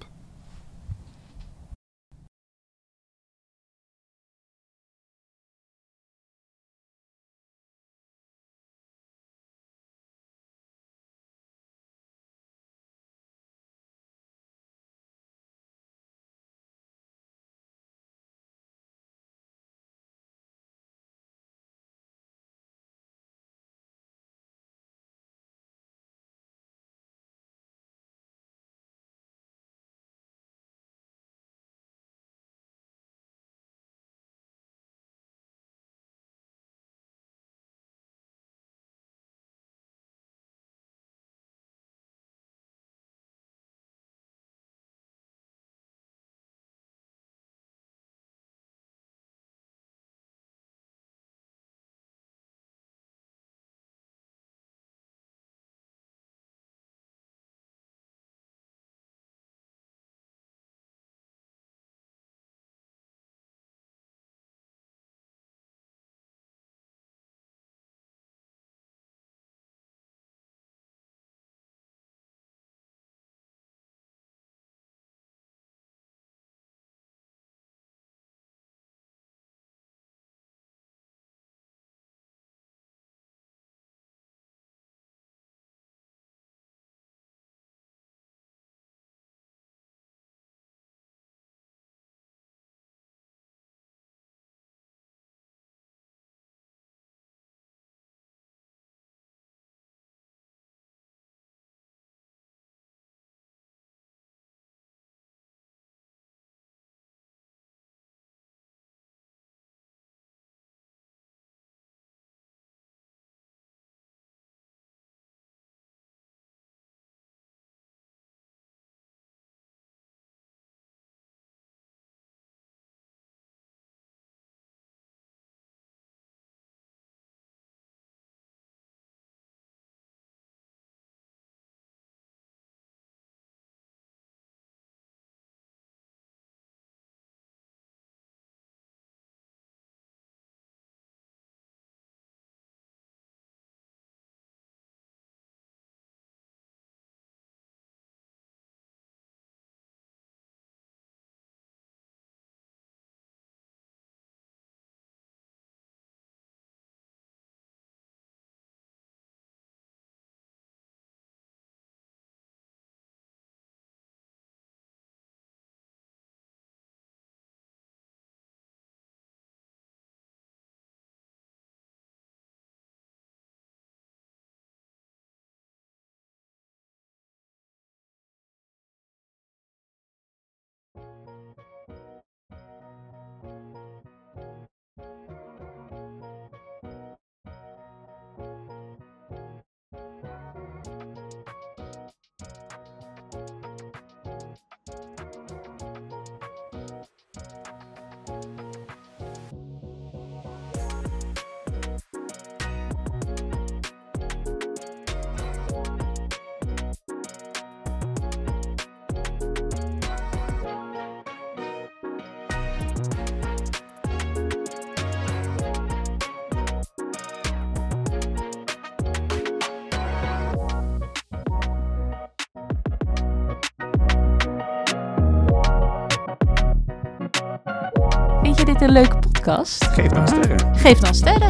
Speaker 3: Dit een leuke podcast?
Speaker 2: Geef dan sterren.
Speaker 3: Geef dan sterren.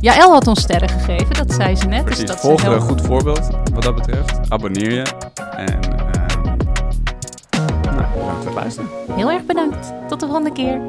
Speaker 3: Ja, El had ons sterren gegeven, dat zei ze net.
Speaker 2: Precies,
Speaker 3: dus dat
Speaker 2: volg
Speaker 3: heel-
Speaker 2: een goed voorbeeld wat dat betreft. Abonneer je. En ehm nou, bedankt voor het luisteren.
Speaker 3: heel erg bedankt. Tot de volgende keer.